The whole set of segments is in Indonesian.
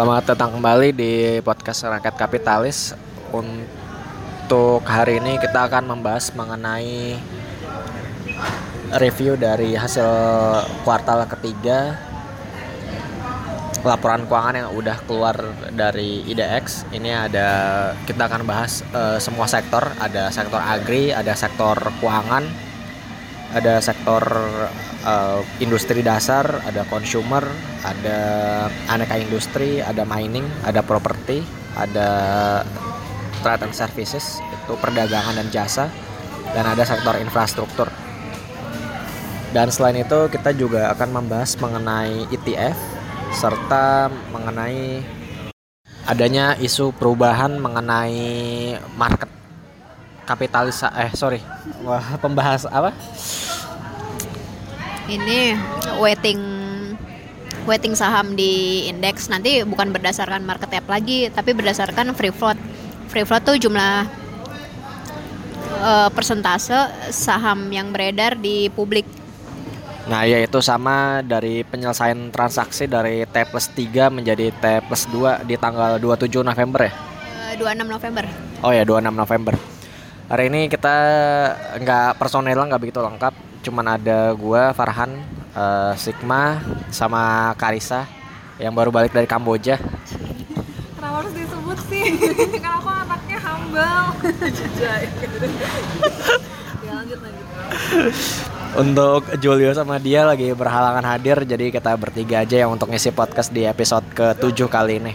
Selamat datang kembali di podcast Rakyat Kapitalis. Untuk hari ini kita akan membahas mengenai review dari hasil kuartal ketiga laporan keuangan yang udah keluar dari IDX. Ini ada kita akan bahas uh, semua sektor, ada sektor agri, ada sektor keuangan, ada sektor uh, industri dasar, ada consumer, ada aneka industri, ada mining, ada properti, ada trade and services, itu perdagangan dan jasa, dan ada sektor infrastruktur. Dan selain itu kita juga akan membahas mengenai ETF serta mengenai adanya isu perubahan mengenai market kapitalisa eh sorry wah pembahas apa ini waiting waiting saham di indeks nanti bukan berdasarkan market cap lagi tapi berdasarkan free float free float tuh jumlah uh, persentase saham yang beredar di publik Nah, yaitu sama dari penyelesaian transaksi dari T plus 3 menjadi T plus 2 di tanggal 27 November ya? 26 eh, November. Oh ya, 26 November. Hari ini kita nggak personel nggak begitu lengkap, cuman ada gua, Farhan, uh, Sigma, sama Karisa yang baru balik dari Kamboja. Kenapa harus disebut sih? Karena aku anaknya humble. ya lanjut lanjut untuk Julio sama dia lagi berhalangan hadir jadi kita bertiga aja yang untuk ngisi podcast di episode ke-7 kali ini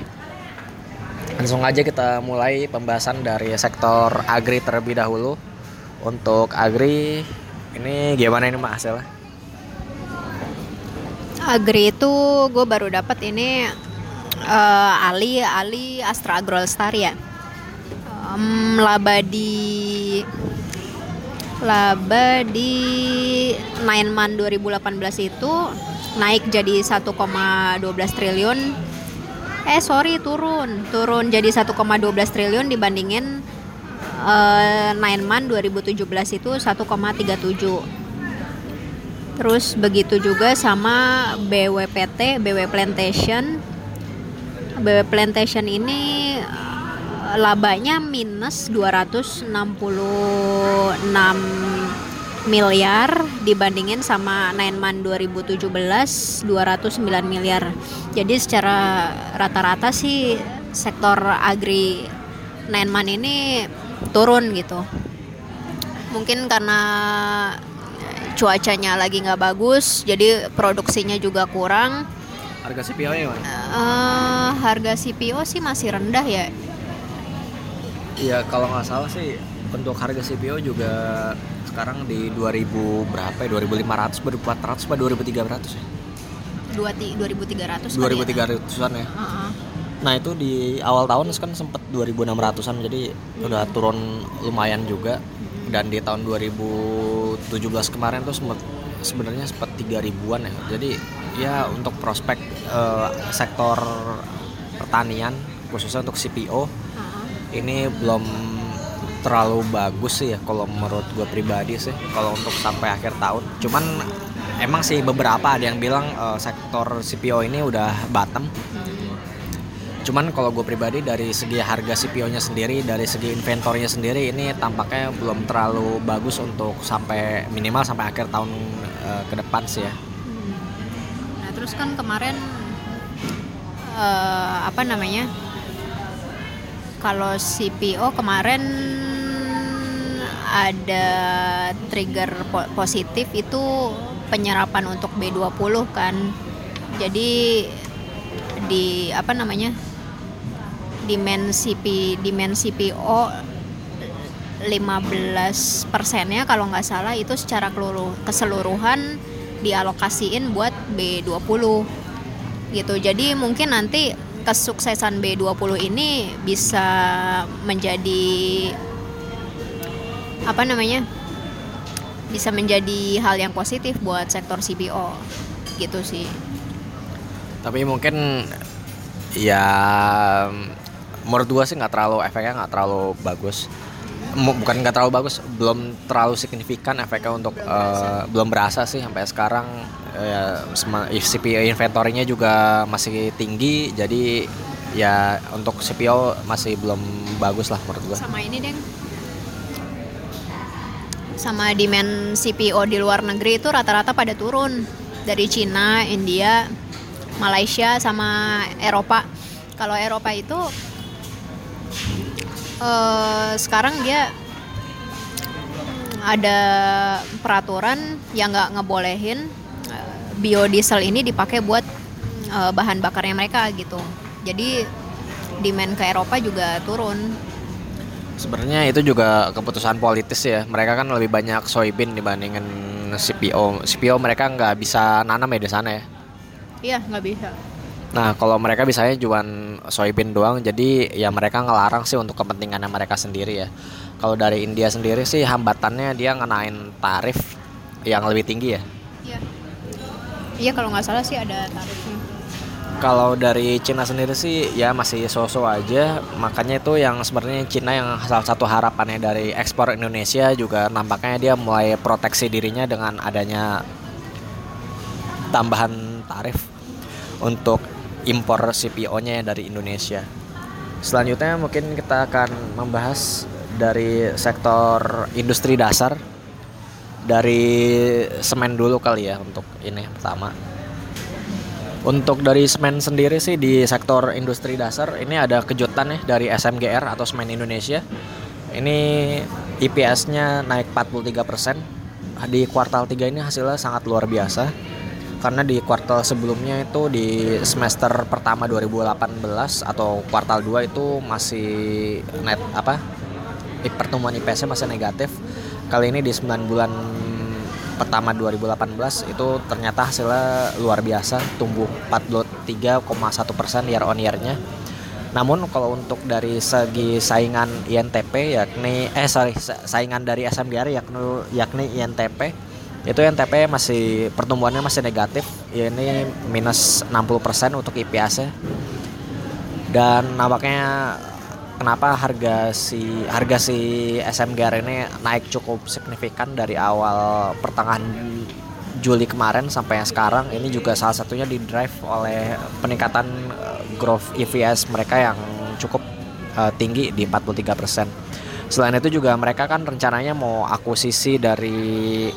langsung aja kita mulai pembahasan dari sektor agri terlebih dahulu untuk agri ini gimana ini mak hasilnya? Agri itu gue baru dapat ini uh, Ali Ali Astra Agrolstar ya. Um, laba di laba di 9 month 2018 itu naik jadi 1,12 triliun. Eh sorry turun. Turun jadi 1,12 triliun dibandingin uh, 9 month 2017 itu 1,37 terus begitu juga sama BWPT BW Plantation BW Plantation ini labanya minus 266 miliar dibandingin sama 9 month 2017 209 miliar. Jadi secara rata-rata sih sektor agri 9 month ini turun gitu. Mungkin karena cuacanya lagi nggak bagus, jadi produksinya juga kurang. Harga CPO ya, Uh, harga CPO sih masih rendah ya Iya kalau nggak salah sih untuk harga CPO juga sekarang di 2000 berapa ya 2500 2400 apa 2300 ya? 2300 2300-an ya. Uh -huh. Nah, itu di awal tahun kan sempat 2600-an jadi hmm. udah turun lumayan juga dan di tahun 2017 kemarin tuh sempat sebenarnya sempat 3000-an ya. Jadi ya untuk prospek uh, sektor pertanian khususnya untuk CPO ini belum terlalu bagus sih ya kalau menurut gue pribadi sih kalau untuk sampai akhir tahun cuman emang sih beberapa ada yang bilang uh, sektor CPO ini udah bottom cuman kalau gue pribadi dari segi harga CPO-nya sendiri dari segi inventornya sendiri ini tampaknya belum terlalu bagus untuk sampai minimal sampai akhir tahun uh, ke depan sih ya nah terus kan kemarin uh, apa namanya kalau CPO kemarin ada trigger po positif itu penyerapan untuk B20 kan. Jadi di apa namanya? Demand CP demand CPO 15 persennya kalau nggak salah itu secara keseluruhan dialokasiin buat B20 gitu jadi mungkin nanti kesuksesan B20 ini bisa menjadi apa namanya? bisa menjadi hal yang positif buat sektor CPO gitu sih. Tapi mungkin ya menurut gua sih nggak terlalu efeknya nggak terlalu bagus. Bukan nggak terlalu bagus belum terlalu signifikan efeknya untuk eh, belum berasa sih sampai sekarang. Ya sema- CPO inventory-nya juga masih tinggi jadi ya untuk CPO masih belum bagus lah menurut gua. Sama ini deng. Sama demand CPO di luar negeri itu rata-rata pada turun. Dari Cina, India, Malaysia sama Eropa. Kalau Eropa itu eh, sekarang dia ada peraturan yang nggak ngebolehin eh, biodiesel ini dipakai buat eh, bahan bakarnya mereka gitu. Jadi demand ke Eropa juga turun. Sebenarnya itu juga keputusan politis ya. Mereka kan lebih banyak soybean dibandingin CPO. CPO mereka nggak bisa nanam ya di sana ya. Iya, nggak bisa. Nah, kalau mereka bisanya cuman soybean doang, jadi ya mereka ngelarang sih untuk kepentingannya mereka sendiri ya. Kalau dari India sendiri sih hambatannya dia ngenain tarif yang lebih tinggi ya. Iya. Iya, kalau nggak salah sih ada tarifnya. Kalau dari Cina sendiri sih ya masih so-so aja. Makanya itu yang sebenarnya Cina yang salah satu harapannya dari ekspor Indonesia juga nampaknya dia mulai proteksi dirinya dengan adanya tambahan tarif untuk impor CPO-nya dari Indonesia. Selanjutnya mungkin kita akan membahas dari sektor industri dasar dari semen dulu kali ya untuk ini pertama. Untuk dari semen sendiri sih di sektor industri dasar ini ada kejutan nih dari SMGR atau Semen Indonesia. Ini IPS-nya naik 43%. Di kuartal 3 ini hasilnya sangat luar biasa. Karena di kuartal sebelumnya itu di semester pertama 2018 atau kuartal 2 itu masih net apa? Pertumbuhan IPS-nya masih negatif. Kali ini di 9 bulan pertama 2018 itu ternyata hasilnya luar biasa tumbuh 43,1 persen year on year-nya. Namun kalau untuk dari segi saingan INTP yakni eh sorry sa- saingan dari SMGR yakni yakni INTP itu INTP masih pertumbuhannya masih negatif. Ini minus 60% untuk IPS-nya dan nampaknya kenapa harga si harga si SMGR ini naik cukup signifikan dari awal pertengahan Juli kemarin sampai yang sekarang. Ini juga salah satunya di drive oleh peningkatan eh, growth EVS mereka yang cukup eh, tinggi di 43%. Selain itu juga mereka kan rencananya mau akuisisi dari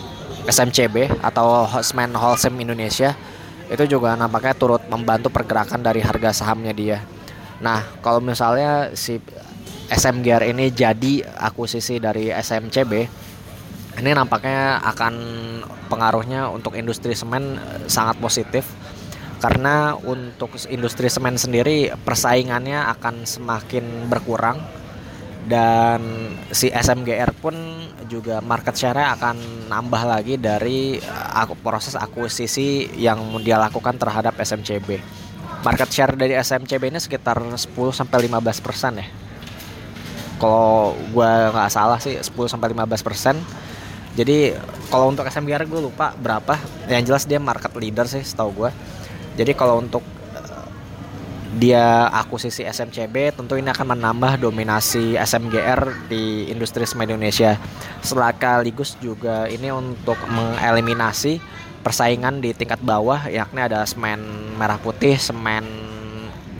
SMCB atau Semen Holcim Indonesia itu juga nampaknya turut membantu pergerakan dari harga sahamnya dia. Nah, kalau misalnya si SMGR ini jadi akuisisi dari SMCB, ini nampaknya akan pengaruhnya untuk industri semen eh, sangat positif karena untuk industri semen sendiri persaingannya akan semakin berkurang dan si SMGR pun juga market share akan nambah lagi dari eh, aku- proses akuisisi yang dia lakukan terhadap SMCB. Market share dari SMCB ini sekitar 10 sampai 15 persen ya. Kalau gua nggak salah sih 10 sampai 15 persen. Jadi kalau untuk SMGR gue lupa berapa. Yang jelas dia market leader sih setahu gua. Jadi kalau untuk dia akuisisi SMCB tentu ini akan menambah dominasi SMGR di industri semen Indonesia. Sekaligus juga ini untuk mengeliminasi persaingan di tingkat bawah yakni ada semen merah putih, semen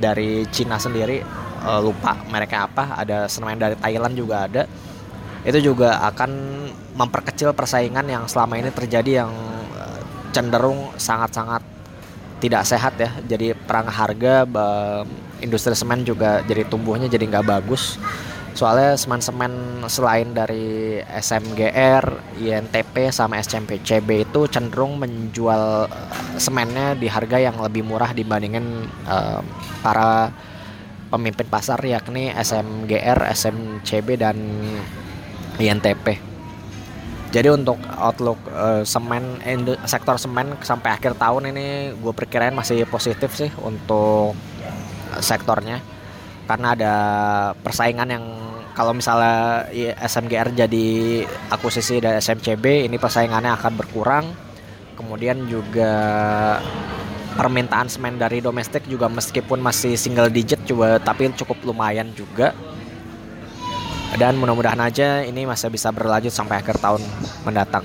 dari Cina sendiri eh, lupa mereknya apa, ada semen dari Thailand juga ada. Itu juga akan memperkecil persaingan yang selama ini terjadi yang eh, cenderung sangat-sangat tidak sehat ya jadi perang harga industri semen juga jadi tumbuhnya jadi nggak bagus soalnya semen-semen selain dari SMGR, INTP sama SCMPCB itu cenderung menjual eh, semennya di harga yang lebih murah dibandingin eh, para pemimpin pasar yakni SMGR, SMCB dan INTP. Jadi untuk outlook eh, semen sektor semen sampai akhir tahun ini gue perkirain masih positif sih untuk sektornya. Karena ada persaingan yang kalau misalnya SMGR jadi akuisisi dari SMCB ini persaingannya akan berkurang. Kemudian juga permintaan semen dari domestik juga meskipun masih single digit juga tapi cukup lumayan juga dan mudah-mudahan aja ini masih bisa berlanjut sampai akhir tahun mendatang.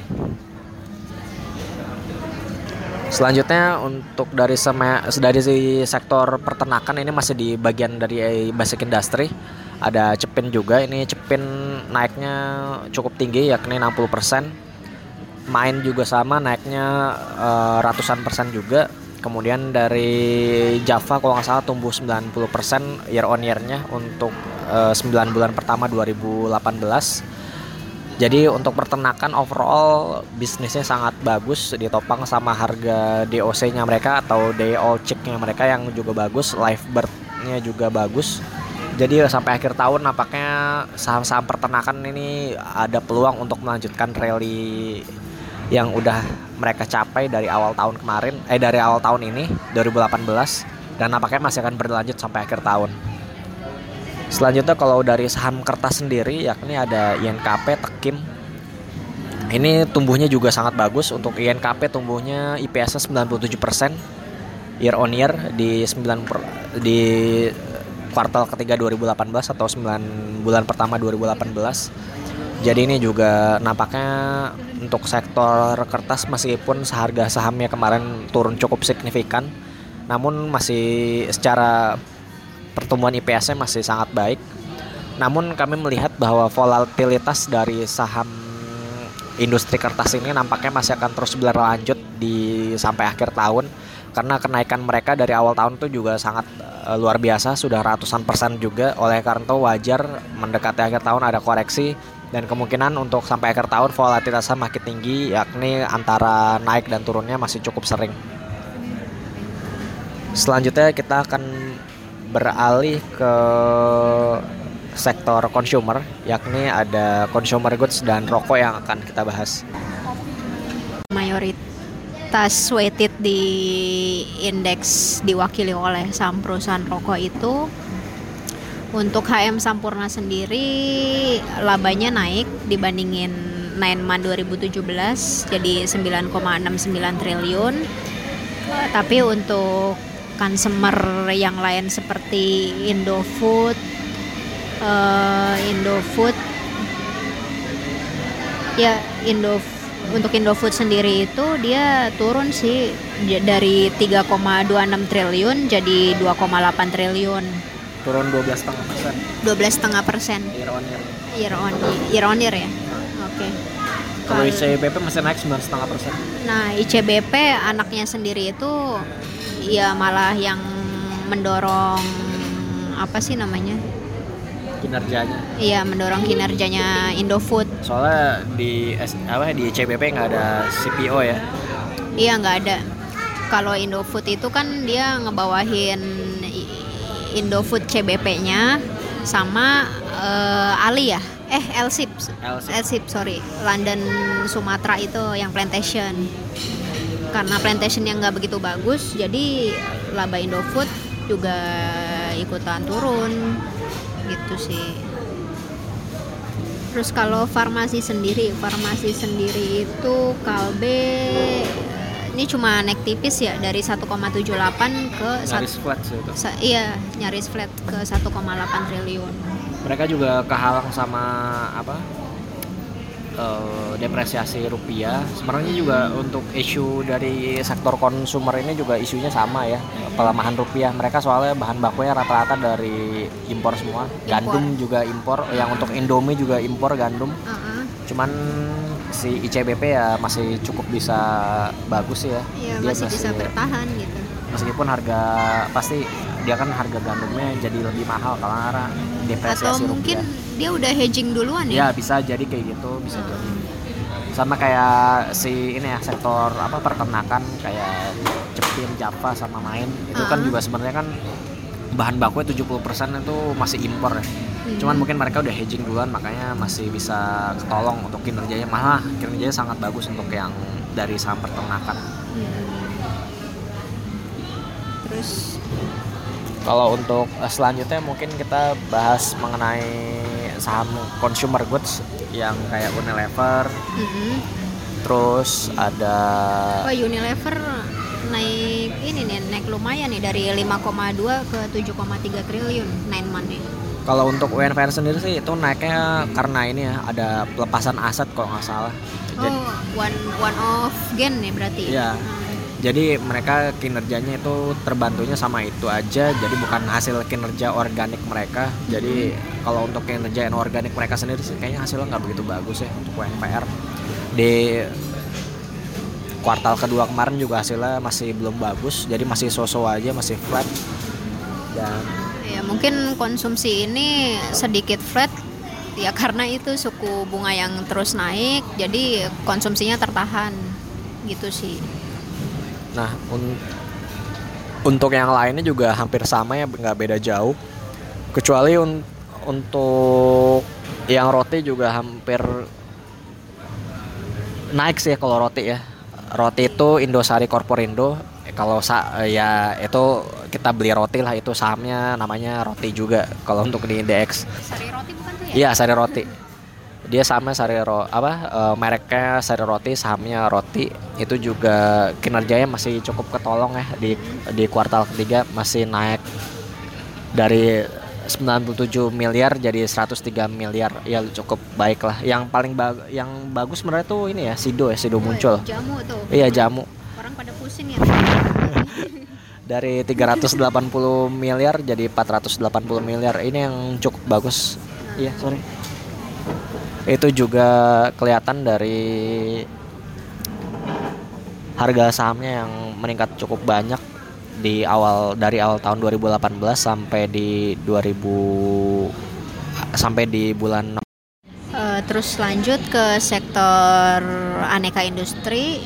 Selanjutnya untuk dari seme, dari sektor peternakan ini masih di bagian dari basic industry. Ada cepin juga. Ini cepin naiknya cukup tinggi yakni 60% main juga sama naiknya uh, ratusan persen juga. Kemudian dari Java kalau nggak salah tumbuh 90% year on year-nya untuk uh, 9 bulan pertama 2018 jadi untuk peternakan overall bisnisnya sangat bagus ditopang sama harga DOC-nya mereka atau day old chick-nya mereka yang juga bagus, live bird-nya juga bagus. Jadi sampai akhir tahun nampaknya saham-saham peternakan ini ada peluang untuk melanjutkan rally yang udah mereka capai dari awal tahun kemarin eh dari awal tahun ini 2018 dan nampaknya masih akan berlanjut sampai akhir tahun. Selanjutnya kalau dari saham kertas sendiri yakni ada INKP, Tekim. Ini tumbuhnya juga sangat bagus untuk INKP tumbuhnya IPS 97% year on year di 9 per, di kuartal ketiga 2018 atau 9 bulan pertama 2018. Jadi ini juga nampaknya untuk sektor kertas meskipun seharga sahamnya kemarin turun cukup signifikan namun masih secara pertumbuhan IPS-nya masih sangat baik. Namun kami melihat bahwa volatilitas dari saham industri kertas ini nampaknya masih akan terus berlanjut di sampai akhir tahun. Karena kenaikan mereka dari awal tahun itu juga sangat uh, luar biasa sudah ratusan persen juga. Oleh karena itu wajar mendekati akhir tahun ada koreksi dan kemungkinan untuk sampai akhir tahun volatilitasnya makin tinggi yakni antara naik dan turunnya masih cukup sering. Selanjutnya kita akan beralih ke sektor consumer yakni ada consumer goods dan rokok yang akan kita bahas. Mayoritas weighted di indeks diwakili oleh saham perusahaan rokok itu untuk HM Sampurna sendiri labanya naik dibandingin 9 month 2017 jadi 9,69 triliun. Tapi untuk consumer yang lain seperti Indofood, uh, Indofood, ya Indo untuk Indofood sendiri itu dia turun sih dari 3,26 triliun jadi 2,8 triliun. Turun 12,5 persen. 12,5 persen. Year on year. Year on year, on year ya. Oke. Okay. Kalau ICBP masih naik 9,5 persen. Nah ICBP anaknya sendiri itu ya malah yang mendorong apa sih namanya? Kinerjanya. Iya mendorong kinerjanya Indofood. Soalnya di apa di CBP nggak ada CPO ya? Iya nggak ada. Kalau Indofood itu kan dia ngebawahin Indofood CBP-nya sama uh, Ali ya? Eh Elsip Elsip sorry. London Sumatera itu yang plantation karena plantation yang nggak begitu bagus jadi laba Indofood juga ikutan turun gitu sih. Terus kalau farmasi sendiri farmasi sendiri itu Kalbe ini cuma naik tipis ya dari 1,78 ke nyaris flat sih itu. Iya nyaris flat ke 1,8 triliun. Mereka juga kehalang sama apa uh, depresiasi rupiah. Sebenarnya juga untuk isu dari sektor konsumer ini juga isunya sama ya, pelemahan rupiah. Mereka soalnya bahan bakunya rata-rata dari impor semua. Gandum juga impor, yang untuk Indomie juga impor gandum. Uh -uh. Cuman si ICBP ya masih cukup bisa bagus ya. Iya, masih, masih bisa bertahan gitu. Meskipun harga pasti dia kan harga gandumnya jadi lebih mahal karena depresiasi Atau mungkin rupiah. dia udah hedging duluan ya? Ya bisa jadi kayak gitu, bisa hmm. jadi. Sama kayak si ini ya sektor apa peternakan kayak cepin Java sama main itu uh -huh. kan juga sebenarnya kan bahan bakunya 70% itu masih impor ya. Hmm. Cuman mungkin mereka udah hedging duluan makanya masih bisa ketolong untuk kinerjanya malah kinerjanya sangat bagus untuk yang dari saham peternakan. Hmm. Terus kalau untuk uh, selanjutnya mungkin kita bahas mengenai saham consumer goods yang kayak Unilever. Mm -hmm. Terus ada Oh, Unilever naik ini nih naik lumayan nih dari 5,2 ke 7,3 triliun 9 month nih. Kalau untuk UNVR sendiri sih itu naiknya karena ini ya ada pelepasan aset kalau nggak salah. Jadi, Oh, one one off gain ya berarti. Iya. Jadi mereka kinerjanya itu terbantunya sama itu aja. Jadi bukan hasil kinerja organik mereka. Jadi kalau untuk kinerja organik mereka sendiri sih kayaknya hasilnya nggak begitu bagus ya untuk UNVR. Di kuartal kedua kemarin juga hasilnya masih belum bagus. Jadi masih so-so aja, masih flat. Dan Ya, mungkin konsumsi ini sedikit flat ya karena itu suku bunga yang terus naik jadi konsumsinya tertahan gitu sih. Nah, un- untuk yang lainnya juga hampir sama ya, nggak beda jauh. Kecuali un- untuk yang roti juga hampir naik sih kalau roti ya. Roti itu Indosari Corporindo. Kalau sa ya itu kita beli roti lah itu sahamnya namanya roti juga. Kalau untuk di indeks Sari roti bukan tuh ya? Iya, sari roti. Dia sama sari ro apa eh, mereknya sari roti, sahamnya roti. Itu juga kinerjanya masih cukup ketolong ya di di kuartal ketiga masih naik dari 97 miliar jadi 103 miliar. Ya cukup baik lah. Yang paling ba- yang bagus sebenarnya tuh ini ya Sido ya, Sido muncul. Jamu tuh. Iya, jamu. Orang pada pusing ya. Dari 380 miliar jadi 480 miliar. Ini yang cukup bagus. Iya, sorry. Itu juga kelihatan dari harga sahamnya yang meningkat cukup banyak di awal dari awal tahun 2018 sampai di 2000 sampai di bulan Eh, terus lanjut ke sektor aneka industri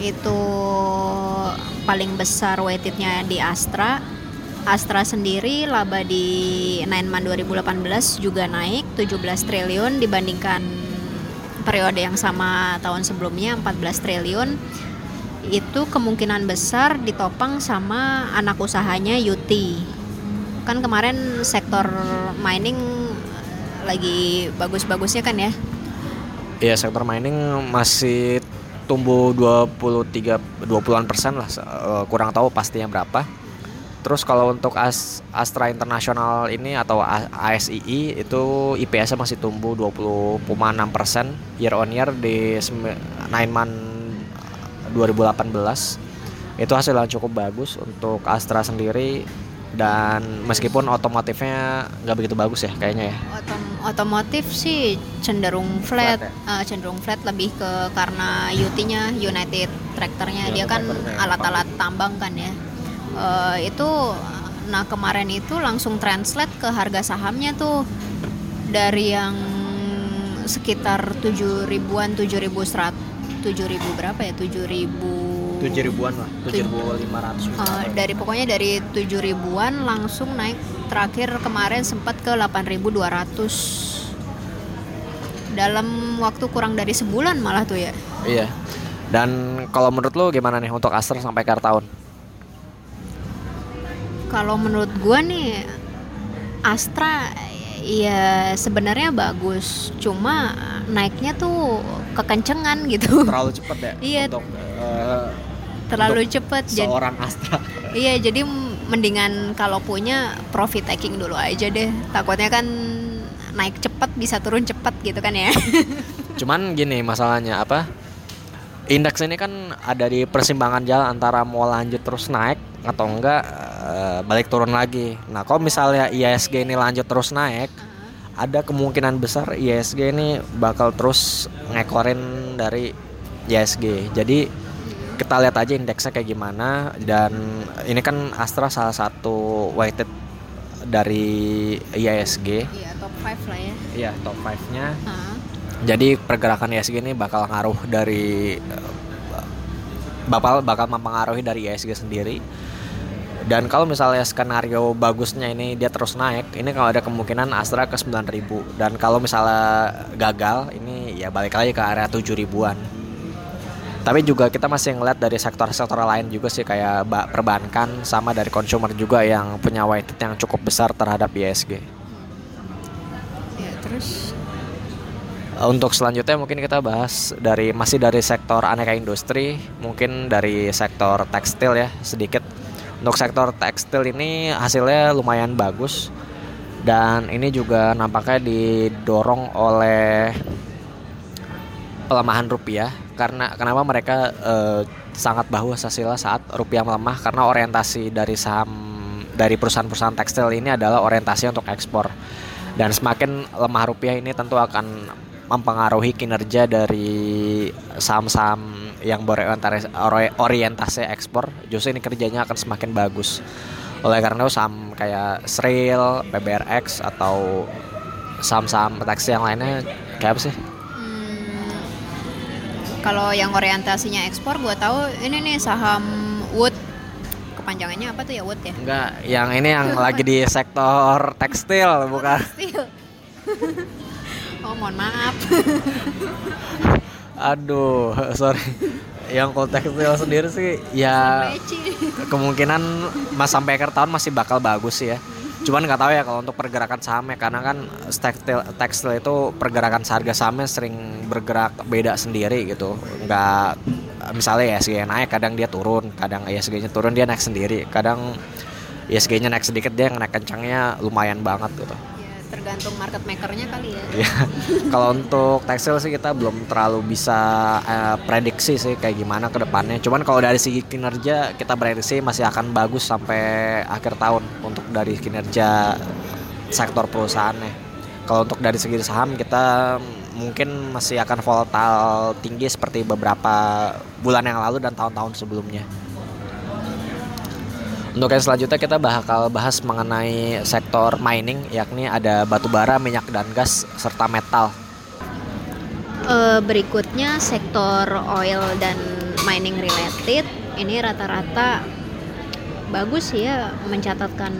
itu paling besar weightednya di Astra. Astra sendiri laba di 9 month 2018 juga naik 17 triliun dibandingkan periode yang sama tahun sebelumnya 14 triliun. Itu kemungkinan besar ditopang sama anak usahanya Yuti. Kan kemarin sektor mining lagi bagus-bagusnya kan ya. ya sektor mining masih tumbuh 23 20-an persen lah eh, kurang tahu pastinya berapa. Terus kalau untuk As- Astra Internasional ini atau ASII itu IPS masih tumbuh 20,6 persen year on year di 9 month 2018 itu hasil yang cukup bagus untuk Astra sendiri dan meskipun otomotifnya nggak begitu bagus ya kayaknya ya Otom- otomotif sih cenderung flat, Flat eh, cenderung flat lebih ke karena UT-nya United Tractor-nya dia kan tractor-nya. alat-alat tambang kan ya. Eh, itu nah kemarin itu langsung translate ke harga sahamnya tuh. Dari yang sekitar 7 ribuan 7100 7 ribu berapa ya? 7 ribu tujuh ribuan lah tujuh ribu lima ratus Eh, dari pokoknya dari 7 ribuan langsung naik terakhir kemarin sempat ke 8.200 dalam waktu kurang dari sebulan malah tuh ya. Iya. Dan kalau menurut lu gimana nih untuk Aster sampai akhir tahun? Kalau menurut gua nih Astra ya sebenarnya bagus cuma naiknya tuh kekencengan gitu Terlalu cepet ya Iya. untuk eh, terlalu untuk cepet jadi seorang Astra. Iya, jadi mendingan kalau punya profit taking dulu aja deh. Takutnya kan naik cepat bisa turun cepat gitu kan ya. Cuman gini masalahnya apa? Indeks ini kan ada di persimpangan jalan antara mau lanjut terus naik atau enggak eh, balik turun lagi. Nah, kalau misalnya ISG ini lanjut terus naik, ada kemungkinan besar ISG ini bakal terus ngekorin dari ISG. Jadi kita lihat aja indeksnya kayak gimana dan ini kan Astra salah satu weighted dari IISG. Iya, top 5 lah ya. Iya, top 5-nya. Heeh. Jadi pergerakan ISG ini bakal ngaruh dari eh, bakal bakal mempengaruhi dari ISG sendiri. Dan kalau misalnya skenario bagusnya ini dia terus naik, ini kalau ada kemungkinan Astra ke 9000 dan kalau misalnya gagal ini ya balik lagi ke area 7000-an. Tapi juga kita masih ngeliat dari sektor-sektor lain juga sih kayak ba- perbankan sama dari consumer juga yang punya weighted yang cukup besar terhadap ISG. Ya, terus Untuk selanjutnya mungkin kita bahas dari masih dari sektor aneka industri, mungkin dari sektor tekstil ya sedikit. Untuk sektor tekstil ini hasilnya lumayan bagus dan ini juga nampaknya didorong oleh pelemahan rupiah karena kenapa mereka eh, sangat bahu Sasila saat rupiah melemah karena orientasi dari saham dari perusahaan-perusahaan tekstil ini adalah orientasi untuk ekspor dan semakin lemah rupiah ini tentu akan mempengaruhi kinerja dari saham-saham yang berorientasi orientasi ekspor justru ini kerjanya akan semakin bagus oleh karena itu saham kayak Sril, PBRX atau saham-saham tekstil yang lainnya kayak apa sih? Hmm, kalau yang orientasinya ekspor, gue tahu ini nih saham Wood. Kepanjangannya apa tuh ya Wood ya? Enggak, yang ini yang lagi di sektor tekstil bukan? Tekstil. oh mohon maaf. Aduh, sorry. Yang kalau tekstil sendiri sih ya kemungkinan mas sampai akhir tahun masih bakal bagus sih ya. Cuman nggak tahu ya kalau untuk pergerakan sahamnya karena kan tekstil tekstil itu pergerakan harga sahamnya sering bergerak beda sendiri gitu. Nggak misalnya ISG naik kadang dia turun, kadang ISG-nya turun dia naik sendiri, kadang ISG-nya naik sedikit dia naik kencangnya lumayan banget gitu. Tergantung market makernya kali ya. Ya, kalau untuk tekstil sih kita belum terlalu bisa eh, prediksi sih kayak gimana ke depannya. Cuman kalau dari segi kinerja kita prediksi masih akan bagus sampai akhir tahun untuk dari kinerja sektor perusahaannya. Kalau untuk dari segi saham kita mungkin masih akan volatile tinggi seperti beberapa bulan yang lalu dan tahun-tahun sebelumnya. Untuk yang selanjutnya kita bakal bahas mengenai sektor mining yakni ada batu bara, minyak dan gas serta metal. Eh, berikutnya sektor oil dan mining related ini rata-rata bagus ya mencatatkan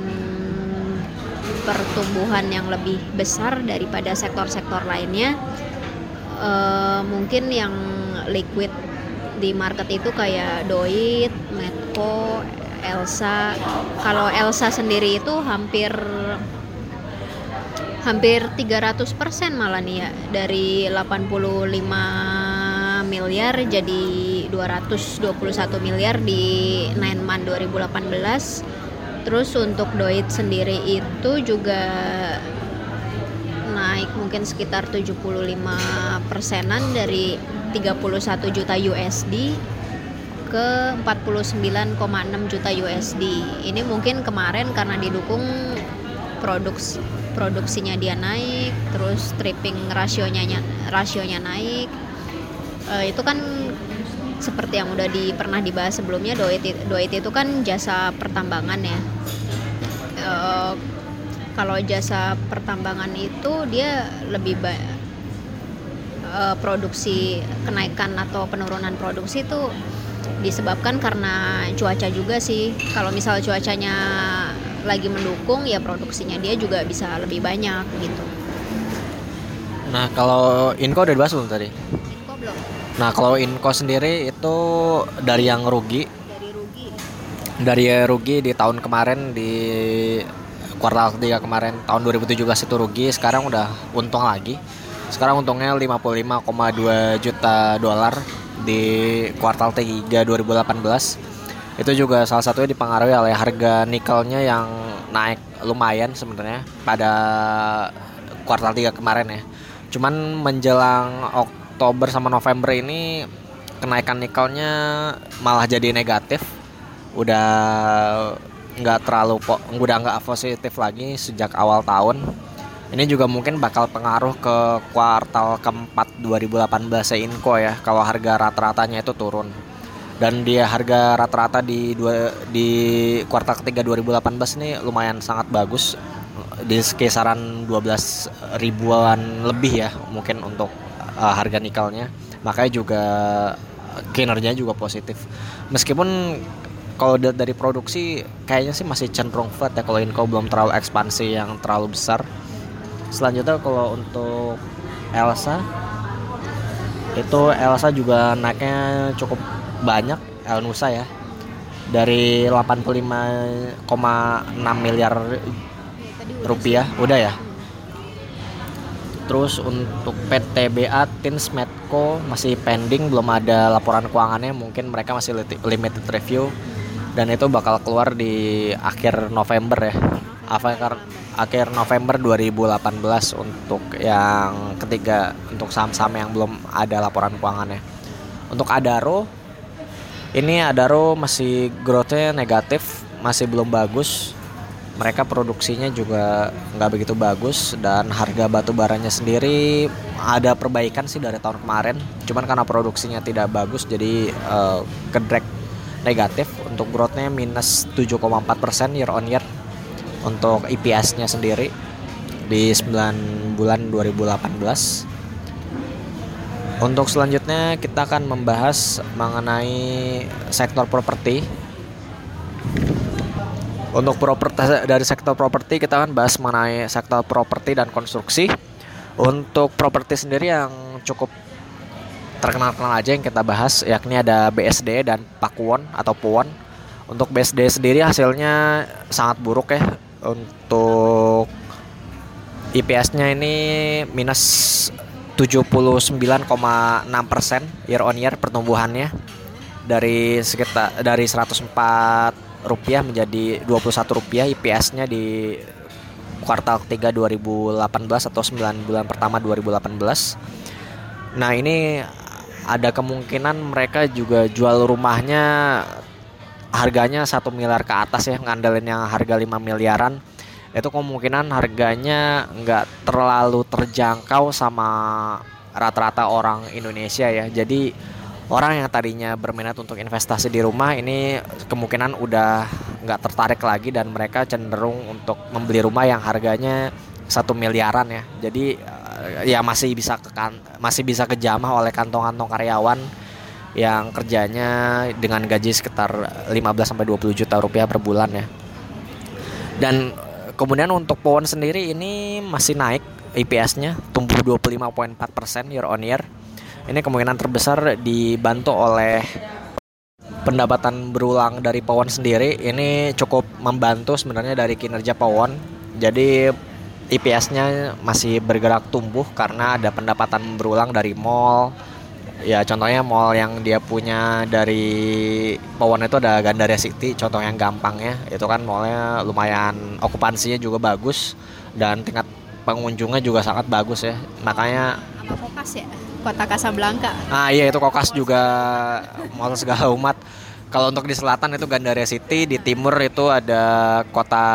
pertumbuhan yang lebih besar daripada sektor-sektor lainnya. Eh, mungkin yang liquid di market itu kayak Doit, Medco, Elsa. Kalau Elsa sendiri itu hampir hampir 300% malah nih ya. Dari 85 miliar jadi 221 miliar di 9 month 2018 terus untuk Doit sendiri itu juga naik mungkin sekitar 75 persenan dari 31 juta USD ke 49,6 juta USD ini mungkin kemarin karena didukung produks produksinya dia naik terus stripping rasionya rasionya naik. Eh, itu kan seperti yang udah di pernah dibahas sebelumnya doit doit itu kan jasa pertambangan ya. Eh, kalau jasa pertambangan itu dia lebih ba- eh, produksi kenaikan atau penurunan produksi itu disebabkan karena cuaca juga sih. Kalau misal cuacanya lagi mendukung ya produksinya dia juga bisa lebih banyak gitu. Nah, kalau Inco udah dibahas belum tadi? Info belum. Nah, kalau Inco sendiri itu dari yang rugi, dari rugi. Dari rugi di tahun kemarin di kuartal ketiga kemarin tahun 2017 itu rugi, sekarang udah untung lagi. Sekarang untungnya 55,2 juta dolar di kuartal 3 2018. Itu juga salah satunya dipengaruhi oleh harga nikelnya yang naik lumayan sebenarnya pada kuartal 3 kemarin ya. Cuman menjelang Oktober sama November ini kenaikan nikelnya malah jadi negatif. Udah nggak terlalu udah nggak positif lagi sejak awal tahun. Ini juga mungkin bakal pengaruh ke kuartal keempat 2018 Inco ya kalau harga rata-ratanya itu turun. Dan dia harga rata-rata di dua, di kuartal ketiga 2018 ini lumayan sangat bagus di kisaran 12 ribuan lebih ya mungkin untuk uh, harga nikelnya. Makanya juga kinerjanya juga positif. Meskipun kalau da- dari produksi kayaknya sih masih cenderung flat ya kalau Inco belum terlalu ekspansi yang terlalu besar. Selanjutnya kalau untuk Elsa itu Elsa juga naiknya cukup banyak El Nusa ya. Dari 85,6 miliar rupiah udah ya. Terus untuk PTBA Tins Medco masih pending belum ada laporan keuangannya. Mungkin mereka masih limited review. Dan itu bakal keluar di akhir November ya kar- akhir November 2018 untuk yang ketiga untuk saham-saham yang belum ada laporan keuangannya. Untuk Adaro ini Adaro masih growth-nya negatif, masih belum bagus. Mereka produksinya juga nggak begitu bagus dan harga batu baranya sendiri ada perbaikan sih dari tahun kemarin. Cuman karena produksinya tidak bagus jadi uh, kedrek negatif untuk growth-nya minus 7,4% year on year untuk IPS-nya sendiri di 9 bulan 2018. Untuk selanjutnya kita akan membahas mengenai sektor properti. Untuk properti dari sektor properti kita akan bahas mengenai sektor properti dan konstruksi. Untuk properti sendiri yang cukup terkenal-kenal aja yang kita bahas yakni ada BSD dan Pakuwon atau Puwon. Untuk BSD sendiri hasilnya sangat buruk ya untuk IPS-nya ini minus 79,6 persen year on year pertumbuhannya dari sekitar dari 104 rupiah menjadi 21 rupiah IPS-nya di kuartal ketiga 2018 atau 9 bulan pertama 2018. Nah ini ada kemungkinan mereka juga jual rumahnya harganya satu miliar ke atas ya ngandelin yang harga 5 miliaran. Itu kemungkinan harganya nggak terlalu terjangkau sama rata-rata orang Indonesia ya. Jadi orang yang tadinya berminat untuk investasi di rumah ini kemungkinan udah nggak tertarik lagi dan mereka cenderung untuk membeli rumah yang harganya satu miliaran ya. Jadi eh, ya masih bisa ke masih bisa kejamah oleh kantong-kantong karyawan yang kerjanya dengan gaji sekitar 15 sampai 20 juta rupiah per bulan ya. Dan kemudian untuk Powon sendiri ini masih naik IPS-nya tumbuh 25.4% year on year. Ini kemungkinan terbesar dibantu oleh pendapatan berulang dari Powon sendiri. Ini cukup membantu sebenarnya dari kinerja Powon. Jadi IPS-nya masih bergerak tumbuh karena ada pendapatan berulang dari mall, ya contohnya mall yang dia punya dari Powon itu ada Gandaria City contoh yang gampang ya. Itu kan mallnya lumayan okupansinya juga bagus dan tingkat pengunjungnya juga sangat bagus ya. Makanya apa kokas ya? Kota Kasablanka ah iya itu kokas juga mall segala umat kalau untuk di selatan itu Gandaria City, di timur itu ada kota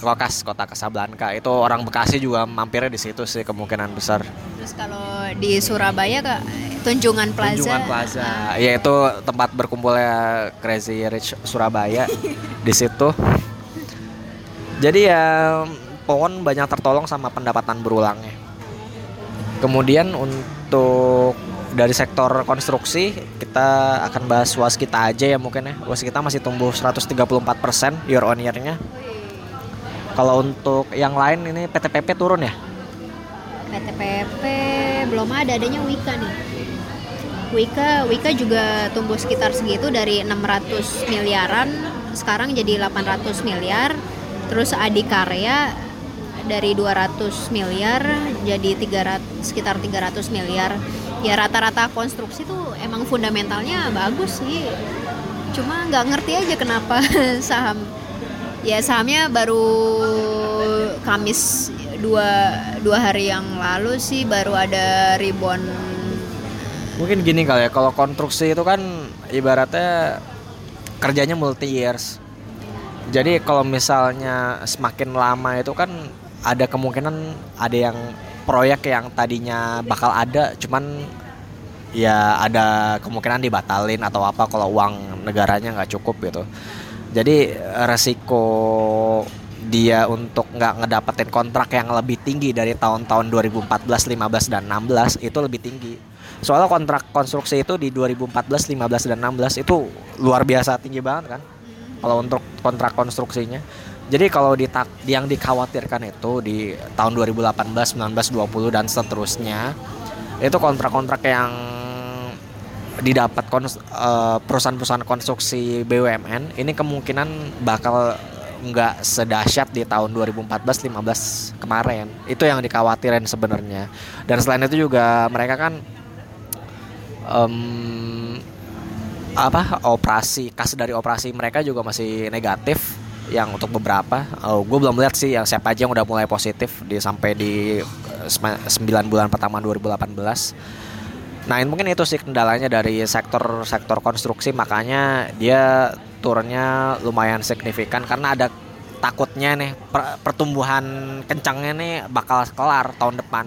Kokas, kota Kasablanka. Itu orang Bekasi juga mampirnya di situ sih kemungkinan besar. Terus kalau di Surabaya kak Tunjungan Plaza. Tunjungan Plaza. Uh. Ya itu tempat berkumpulnya Crazy Rich Surabaya di situ. Jadi ya pohon banyak tertolong sama pendapatan berulangnya. Kemudian untuk dari sektor konstruksi kita akan bahas was kita aja ya mungkin ya. Was kita masih tumbuh 134% year on year-nya. Kalau untuk yang lain ini PTPP turun ya? PTPP belum ada adanya Wika nih. Wika Wika juga tumbuh sekitar segitu dari 600 miliaran sekarang jadi 800 miliar. Terus Adikarya dari 200 miliar jadi 300 sekitar 300 miliar. Ya rata-rata konstruksi tuh emang fundamentalnya bagus sih. Cuma nggak ngerti aja kenapa saham. Ya sahamnya baru Kamis dua dua hari yang lalu sih baru ada rebound. Mungkin gini kali ya kalau konstruksi itu kan ibaratnya kerjanya multi years. Jadi kalau misalnya semakin lama itu kan ada kemungkinan ada yang proyek yang tadinya bakal ada cuman ya ada kemungkinan dibatalin atau apa kalau uang negaranya nggak cukup gitu jadi resiko dia untuk nggak ngedapetin kontrak yang lebih tinggi dari tahun-tahun 2014, 15 dan 16 itu lebih tinggi. Soalnya kontrak konstruksi itu di 2014, 15 dan 16 itu luar biasa tinggi banget kan. Kalau untuk kontrak konstruksinya. Jadi kalau di yang dikhawatirkan itu di tahun 2018, 19, 20 dan seterusnya itu kontrak-kontrak yang didapat uh, perusahaan-perusahaan konstruksi BUMN ini kemungkinan bakal nggak sedahsyat di tahun 2014-15 kemarin. Itu yang dikhawatirin sebenarnya. Dan selain itu juga mereka kan um, apa operasi kas dari operasi mereka juga masih negatif yang untuk beberapa. Oh, gue belum lihat sih yang siapa aja yang udah mulai positif di sampai di eh, sem- 9 bulan pertama 2018. Nah, ini mungkin itu sih kendalanya dari sektor-sektor konstruksi makanya dia turunnya lumayan signifikan karena ada takutnya nih per- pertumbuhan kencangnya nih bakal kelar tahun depan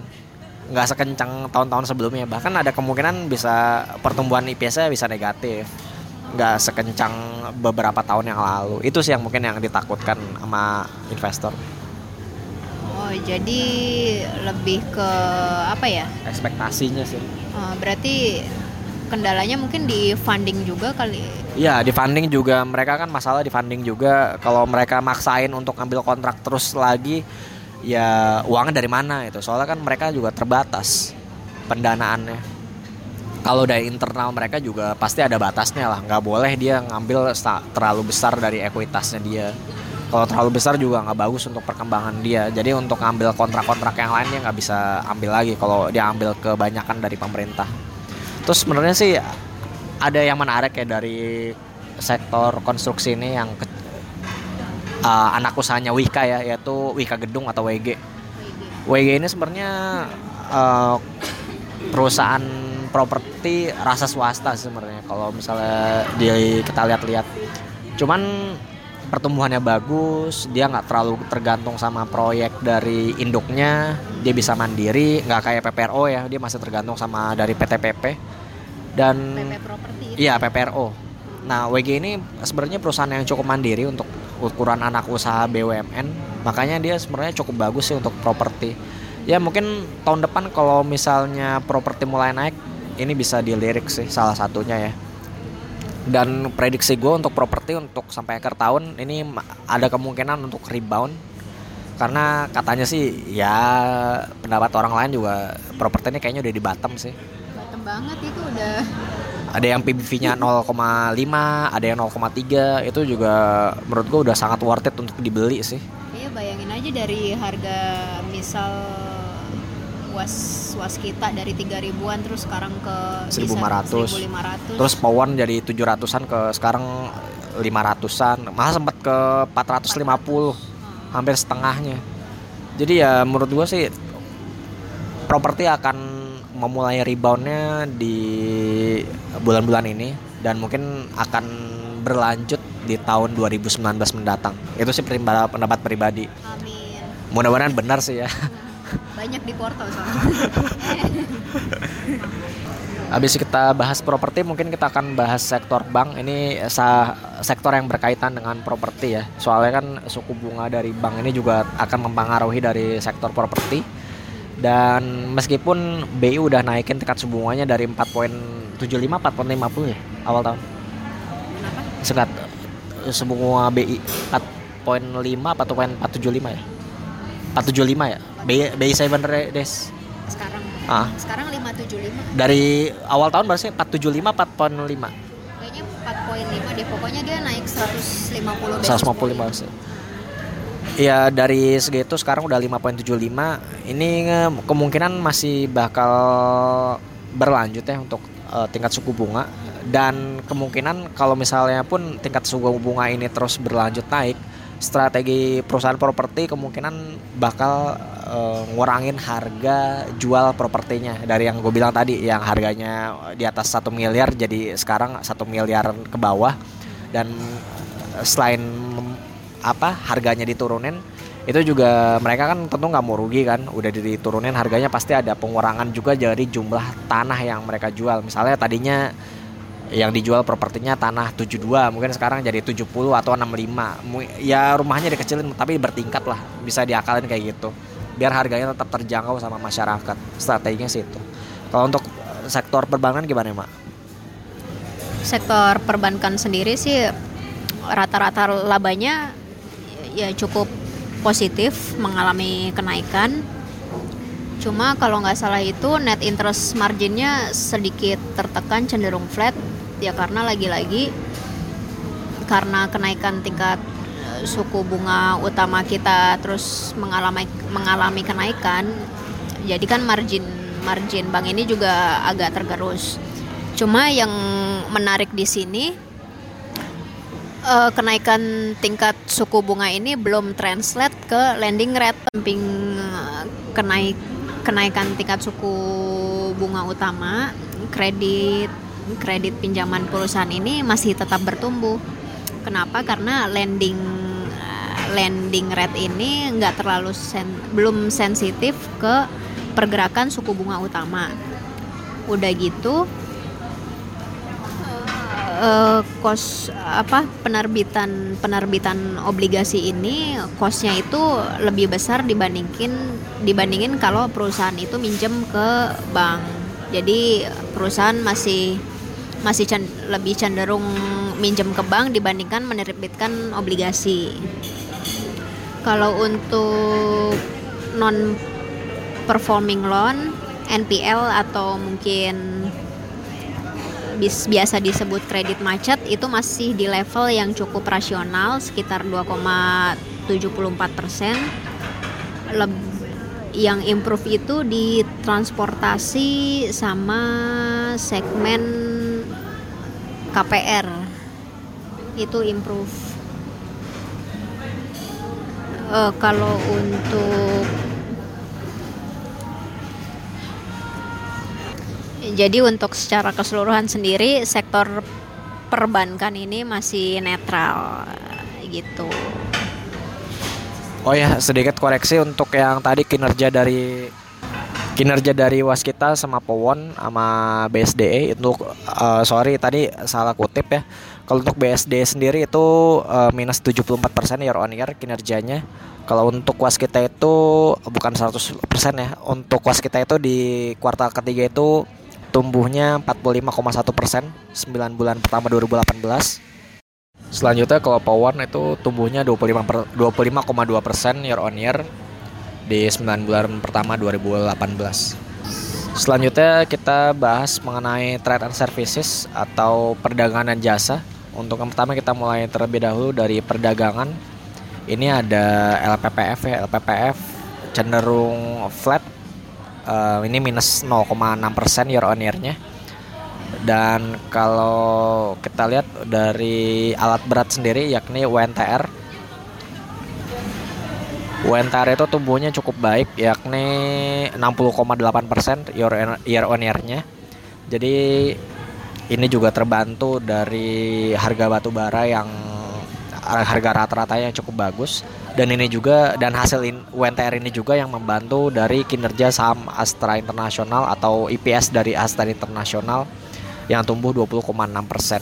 nggak sekencang tahun-tahun sebelumnya bahkan ada kemungkinan bisa pertumbuhan IPS-nya bisa negatif nggak sekencang beberapa tahun yang lalu. Itu sih yang mungkin yang ditakutkan sama investor. Oh, jadi lebih ke apa ya? ekspektasinya sih. Eh, berarti kendalanya mungkin di funding juga kali. Iya di funding juga. Mereka kan masalah di funding juga. Kalau mereka maksain untuk ambil kontrak terus lagi ya uangnya dari mana itu soalnya kan mereka juga terbatas pendanaannya kalau dari internal mereka juga pasti ada batasnya lah. Nggak boleh dia ngambil terlalu besar dari ekuitasnya dia. Kalau terlalu besar juga nggak bagus untuk perkembangan dia. Jadi untuk ngambil kontrak-kontrak yang lain dia nggak bisa ambil lagi kalau dia ambil kebanyakan dari pemerintah. Terus sebenarnya sih ada yang menarik ya dari sektor konstruksi ini yang ke- uh, anak usahanya Wika ya yaitu Wika Gedung atau WG. WG ini sebenarnya uh, perusahaan properti rasa swasta sebenarnya kalau misalnya dia kita lihat-lihat. Cuman pertumbuhannya bagus, dia nggak terlalu tergantung sama proyek dari induknya, dia bisa mandiri, nggak kayak PPRO ya, dia masih tergantung sama dari PTPP dan PP properti. Iya PPRO. Nah WG ini sebenarnya perusahaan yang cukup mandiri untuk ukuran anak usaha BUMN. Makanya dia sebenarnya cukup bagus sih untuk properti. Ya mungkin tahun depan kalau misalnya properti mulai naik, ini bisa dilirik sih salah satunya ya. Dan prediksi gue untuk properti untuk sampai akhir tahun ini ada kemungkinan untuk rebound karena katanya sih ya pendapat orang lain juga properti ini kayaknya udah di bottom sih Bottom banget itu udah ada yang PBV-nya 0,5, ada yang 0,3 itu juga menurut gua udah sangat worth it untuk dibeli sih. Iya bayangin aja dari harga misal was was kita dari 3 ribuan terus sekarang ke bisa 1.500. 1.500. Terus Powon jadi 700-an ke sekarang 500-an, malah sempat ke 450, hampir setengahnya. Jadi ya menurut gua sih properti akan memulai reboundnya di bulan-bulan ini dan mungkin akan berlanjut di tahun 2019 mendatang. Itu sih pendapat pendapat pribadi. Amin. Mudah-mudahan benar sih ya. Banyak di portal soalnya. Habis kita bahas properti, mungkin kita akan bahas sektor bank. Ini sa- sektor yang berkaitan dengan properti ya. Soalnya kan suku bunga dari bank ini juga akan mempengaruhi dari sektor properti. Dan meskipun BI udah naikin tingkat suku bunganya dari 4.75 4.50 ya awal tahun. Kenapa? Sekat suku bunga BI 4.5 atau 4.75 ya? 475 ya? BI BI 7 days. Sekarang Ah, sekarang 575. dari awal tahun berarti 475 4.5 Kayaknya 4.5 deh. Pokoknya dia naik 150 basis 155 point. basis. Ya dari segitu sekarang udah 5.75 Ini kemungkinan masih bakal berlanjut ya untuk eh, tingkat suku bunga Dan kemungkinan kalau misalnya pun tingkat suku bunga ini terus berlanjut naik Strategi perusahaan properti kemungkinan bakal eh, ngurangin harga jual propertinya. Dari yang gue bilang tadi yang harganya di atas satu miliar jadi sekarang satu miliar ke bawah. Dan selain mem- apa harganya diturunin itu juga mereka kan tentu nggak mau rugi kan. Udah diturunin harganya pasti ada pengurangan juga dari jumlah tanah yang mereka jual. Misalnya tadinya yang dijual propertinya tanah 72 mungkin sekarang jadi 70 atau 65 Mu- ya rumahnya dikecilin tapi bertingkat lah bisa diakalin kayak gitu biar harganya tetap terjangkau sama masyarakat. Strateginya sih itu. Kalau untuk eh, sektor perbankan gimana mak? Sektor perbankan sendiri sih rata-rata labanya ya cukup positif mengalami kenaikan. Cuma kalau nggak salah itu net interest marginnya sedikit tertekan cenderung flat. Ya karena lagi-lagi karena kenaikan tingkat suku bunga utama kita terus mengalami mengalami kenaikan jadi kan margin margin bank ini juga agak tergerus. Cuma yang menarik di sini eh, kenaikan tingkat suku bunga ini belum translate ke lending rate samping eh, kenaik kenaikan tingkat suku bunga utama kredit kredit pinjaman perusahaan ini masih tetap bertumbuh. Kenapa? Karena lending lending rate ini nggak terlalu sen- belum sensitif ke pergerakan suku bunga utama. Udah gitu eh, kos apa penerbitan penerbitan obligasi ini kosnya itu lebih besar dibandingin dibandingin kalau perusahaan itu minjem ke bank. Jadi perusahaan masih masih lebih cenderung minjem ke bank dibandingkan menerbitkan obligasi kalau untuk non performing loan NPL atau mungkin biasa disebut kredit macet itu masih di level yang cukup rasional sekitar 2,74 persen. Yang improve itu di transportasi sama segmen KPR itu improve. Eh, kalau untuk Jadi untuk secara keseluruhan sendiri sektor perbankan ini masih netral gitu. Oh ya, sedikit koreksi untuk yang tadi kinerja dari kinerja dari Waskita sama Powon sama BSDE itu eh, sorry tadi salah kutip ya. Kalau untuk BSDE sendiri itu eh, minus 74% year on year kinerjanya. Kalau untuk Waskita itu bukan 100% ya. Untuk Waskita itu di kuartal ketiga itu tumbuhnya 45,1 persen 9 bulan pertama 2018 Selanjutnya kalau Powon itu tumbuhnya 25 per, 25,2 persen year on year di 9 bulan pertama 2018. Selanjutnya kita bahas mengenai trade and services atau perdagangan dan jasa. Untuk yang pertama kita mulai terlebih dahulu dari perdagangan. Ini ada LPPF ya, LPPF cenderung flat. Eh, ini minus 0,6 persen year on year-nya. Dan kalau kita lihat dari alat berat sendiri yakni UNTR UNTR itu tumbuhnya cukup baik yakni 60,8% year, year on year-nya. Jadi ini juga terbantu dari harga batu bara yang harga rata-ratanya cukup bagus dan ini juga dan hasil in, UNTR ini juga yang membantu dari kinerja saham Astra Internasional atau IPS dari Astra Internasional yang tumbuh 20,6 persen.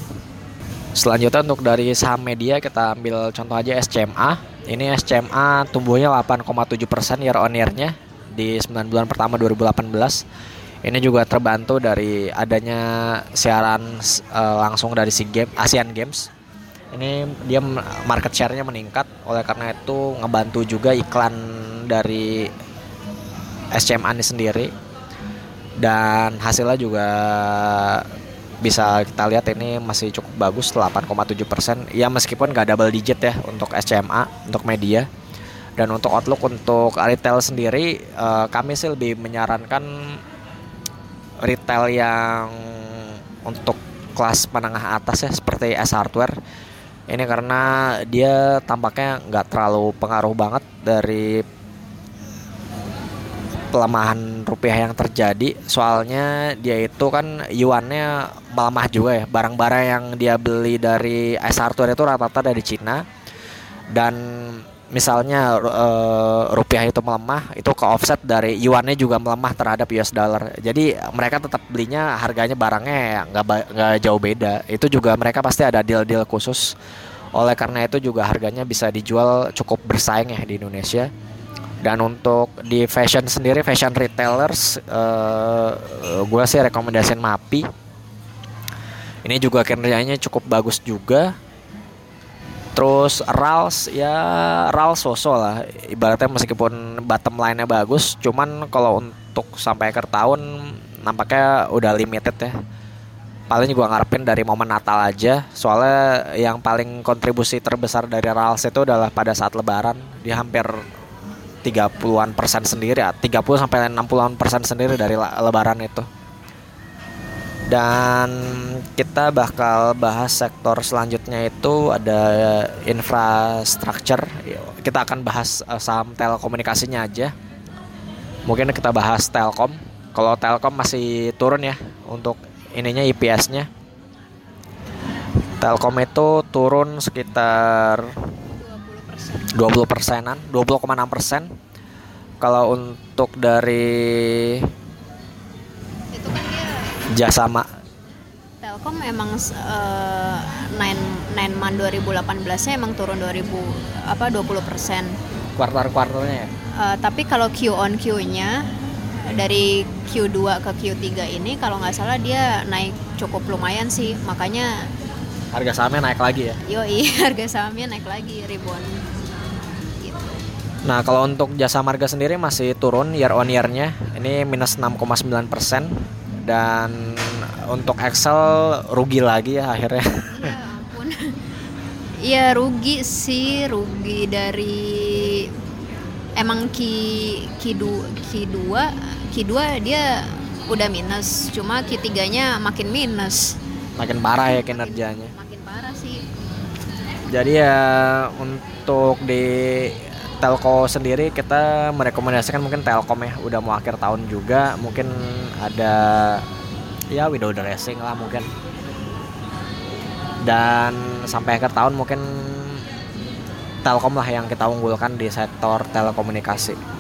Selanjutnya untuk dari saham media kita ambil contoh aja SCMA. Ini SCMA tumbuhnya 8,7 persen year on year-nya di 9 bulan pertama 2018. Ini juga terbantu dari adanya siaran uh, langsung dari SEA Games, Asian Games. Ini dia market share-nya meningkat, oleh karena itu ngebantu juga iklan dari SCMA ini sendiri. Dan hasilnya juga bisa kita lihat ini masih cukup bagus 8,7 persen ya meskipun gak double digit ya untuk SCMA untuk media dan untuk outlook untuk retail sendiri uh, kami sih lebih menyarankan retail yang untuk kelas menengah atas ya seperti S Hardware. Ini karena dia tampaknya nggak terlalu pengaruh banget dari pelemahan rupiah yang terjadi. Soalnya dia itu kan yuannya melemah juga ya. Barang-barang yang dia beli dari S Hardware itu rata-rata dari Cina. Dan misalnya uh, rupiah itu melemah itu ke offset dari yuannya juga melemah terhadap US dollar. Jadi mereka tetap belinya harganya barangnya nggak nggak jauh beda. Itu juga mereka pasti ada deal-deal khusus. Oleh karena itu juga harganya bisa dijual cukup bersaing ya di Indonesia. Dan untuk di fashion sendiri fashion retailers uh, gue sih rekomendasiin Mapi. Ini juga kinerjanya cukup bagus juga terus Rals ya Rals sosok lah. Ibaratnya meskipun bottom line-nya bagus cuman kalau untuk sampai akhir tahun nampaknya udah limited ya. Paling juga ngarepin dari momen Natal aja. Soalnya yang paling kontribusi terbesar dari Rals itu adalah pada saat lebaran dia hampir 30-an persen sendiri ya 30 sampai 60-an persen sendiri dari lebaran itu Dan kita bakal bahas sektor selanjutnya itu ada infrastructure. Kita akan bahas uh, saham telekomunikasinya aja. Mungkin kita bahas Telkom. Kalau Telkom masih turun ya untuk ininya IPS-nya. Telkom itu turun sekitar 20 persenan, 20,6 persen. Kalau untuk dari jasa ma Telkom emang uh, nine nine man 2018 nya emang turun 2000 apa 20 persen. kuartal-kuartalnya ya. Uh, tapi kalau Q on Q nya dari Q2 ke Q3 ini kalau nggak salah dia naik cukup lumayan sih makanya Harga sahamnya naik lagi ya. yoi harga sahamnya naik lagi ribuan gitu. Nah, kalau untuk jasa marga sendiri masih turun year on year-nya. Ini minus 6,9 persen. Dan untuk Excel rugi lagi ya akhirnya. Ya ampun. Iya rugi sih, rugi dari emang ki ki du, ki dua ki dua dia udah minus, cuma ki tiganya makin minus, Makin parah ya kinerjanya. makin parah sih. Jadi ya untuk di Telco sendiri kita merekomendasikan mungkin Telkom ya udah mau akhir tahun juga mungkin ada ya window dressing lah mungkin dan sampai akhir tahun mungkin Telkom lah yang kita unggulkan di sektor telekomunikasi.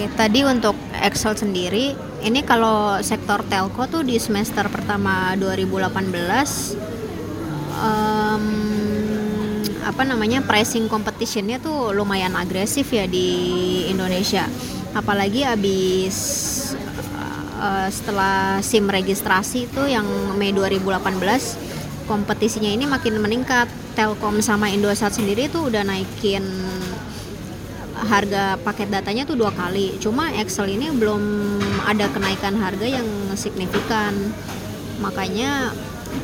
Oke, tadi untuk Excel sendiri, ini kalau sektor telco tuh di semester pertama 2018 em, apa namanya pricing competitionnya tuh lumayan agresif ya di Indonesia. Apalagi abis eh, setelah SIM registrasi itu yang Mei 2018 kompetisinya ini makin meningkat. Telkom sama Indosat sendiri tuh udah naikin harga paket datanya tuh dua kali. Cuma Excel ini belum ada kenaikan harga yang signifikan. Makanya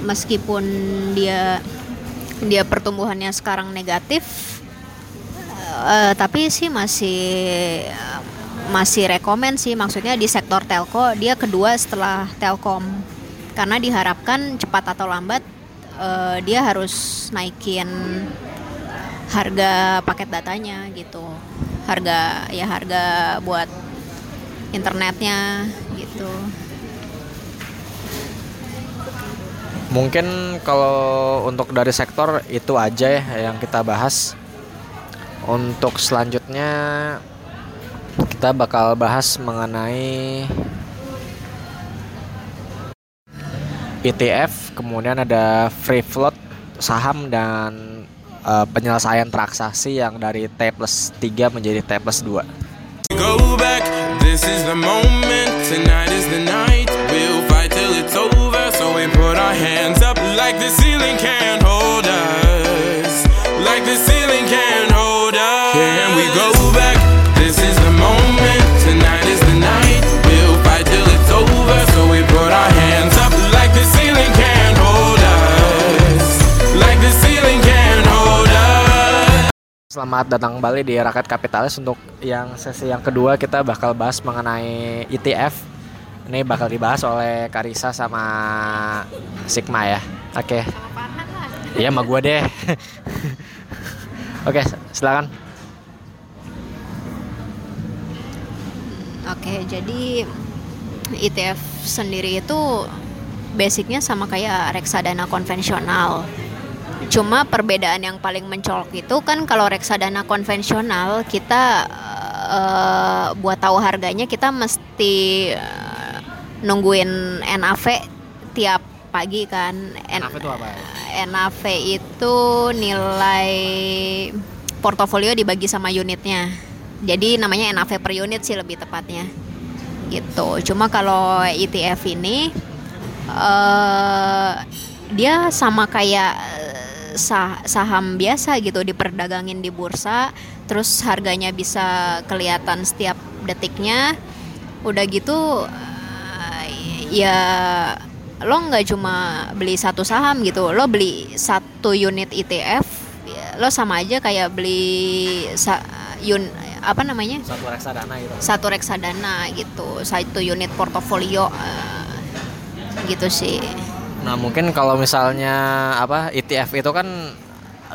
meskipun dia dia pertumbuhannya sekarang negatif, eh, tapi sih masih masih rekomen sih. Maksudnya di sektor telco dia kedua setelah Telkom. Karena diharapkan cepat atau lambat eh, dia harus naikin harga paket datanya gitu harga ya harga buat internetnya gitu Mungkin kalau untuk dari sektor itu aja ya yang kita bahas. Untuk selanjutnya kita bakal bahas mengenai ETF, kemudian ada free float saham dan eh, penyelesaian transaksi yang dari T plus 3 menjadi T plus 2. Go back, this is the moment. Tonight is the night. We'll fight till it's over. So we put our hands up like the ceiling can't hold us. Like the ceiling can't hold us. Can we go Selamat datang kembali di Rakyat Kapitalis untuk yang sesi yang kedua kita bakal bahas mengenai ETF. Ini bakal dibahas oleh Karisa sama Sigma ya. Oke. Iya sama gue deh. Oke, silakan. oke jadi ETF sendiri itu basicnya sama kayak reksadana konvensional cuma perbedaan yang paling mencolok itu kan kalau reksadana konvensional kita eh, buat tahu harganya kita mesti eh, nungguin NAV tiap pagi kan N- NAV itu apa? NAV itu nilai portofolio dibagi sama unitnya. Jadi namanya NAV per unit sih lebih tepatnya. Gitu. Cuma kalau ETF ini eh dia sama kayak sah- saham biasa gitu diperdagangin di bursa, terus harganya bisa kelihatan setiap detiknya. Udah gitu eh, ya lo nggak cuma beli satu saham gitu lo beli satu unit ETF ya, lo sama aja kayak beli sa- yun apa namanya? Satu reksadana gitu. Satu reksadana gitu satu unit portofolio eh, gitu sih nah mungkin kalau misalnya apa ETF itu kan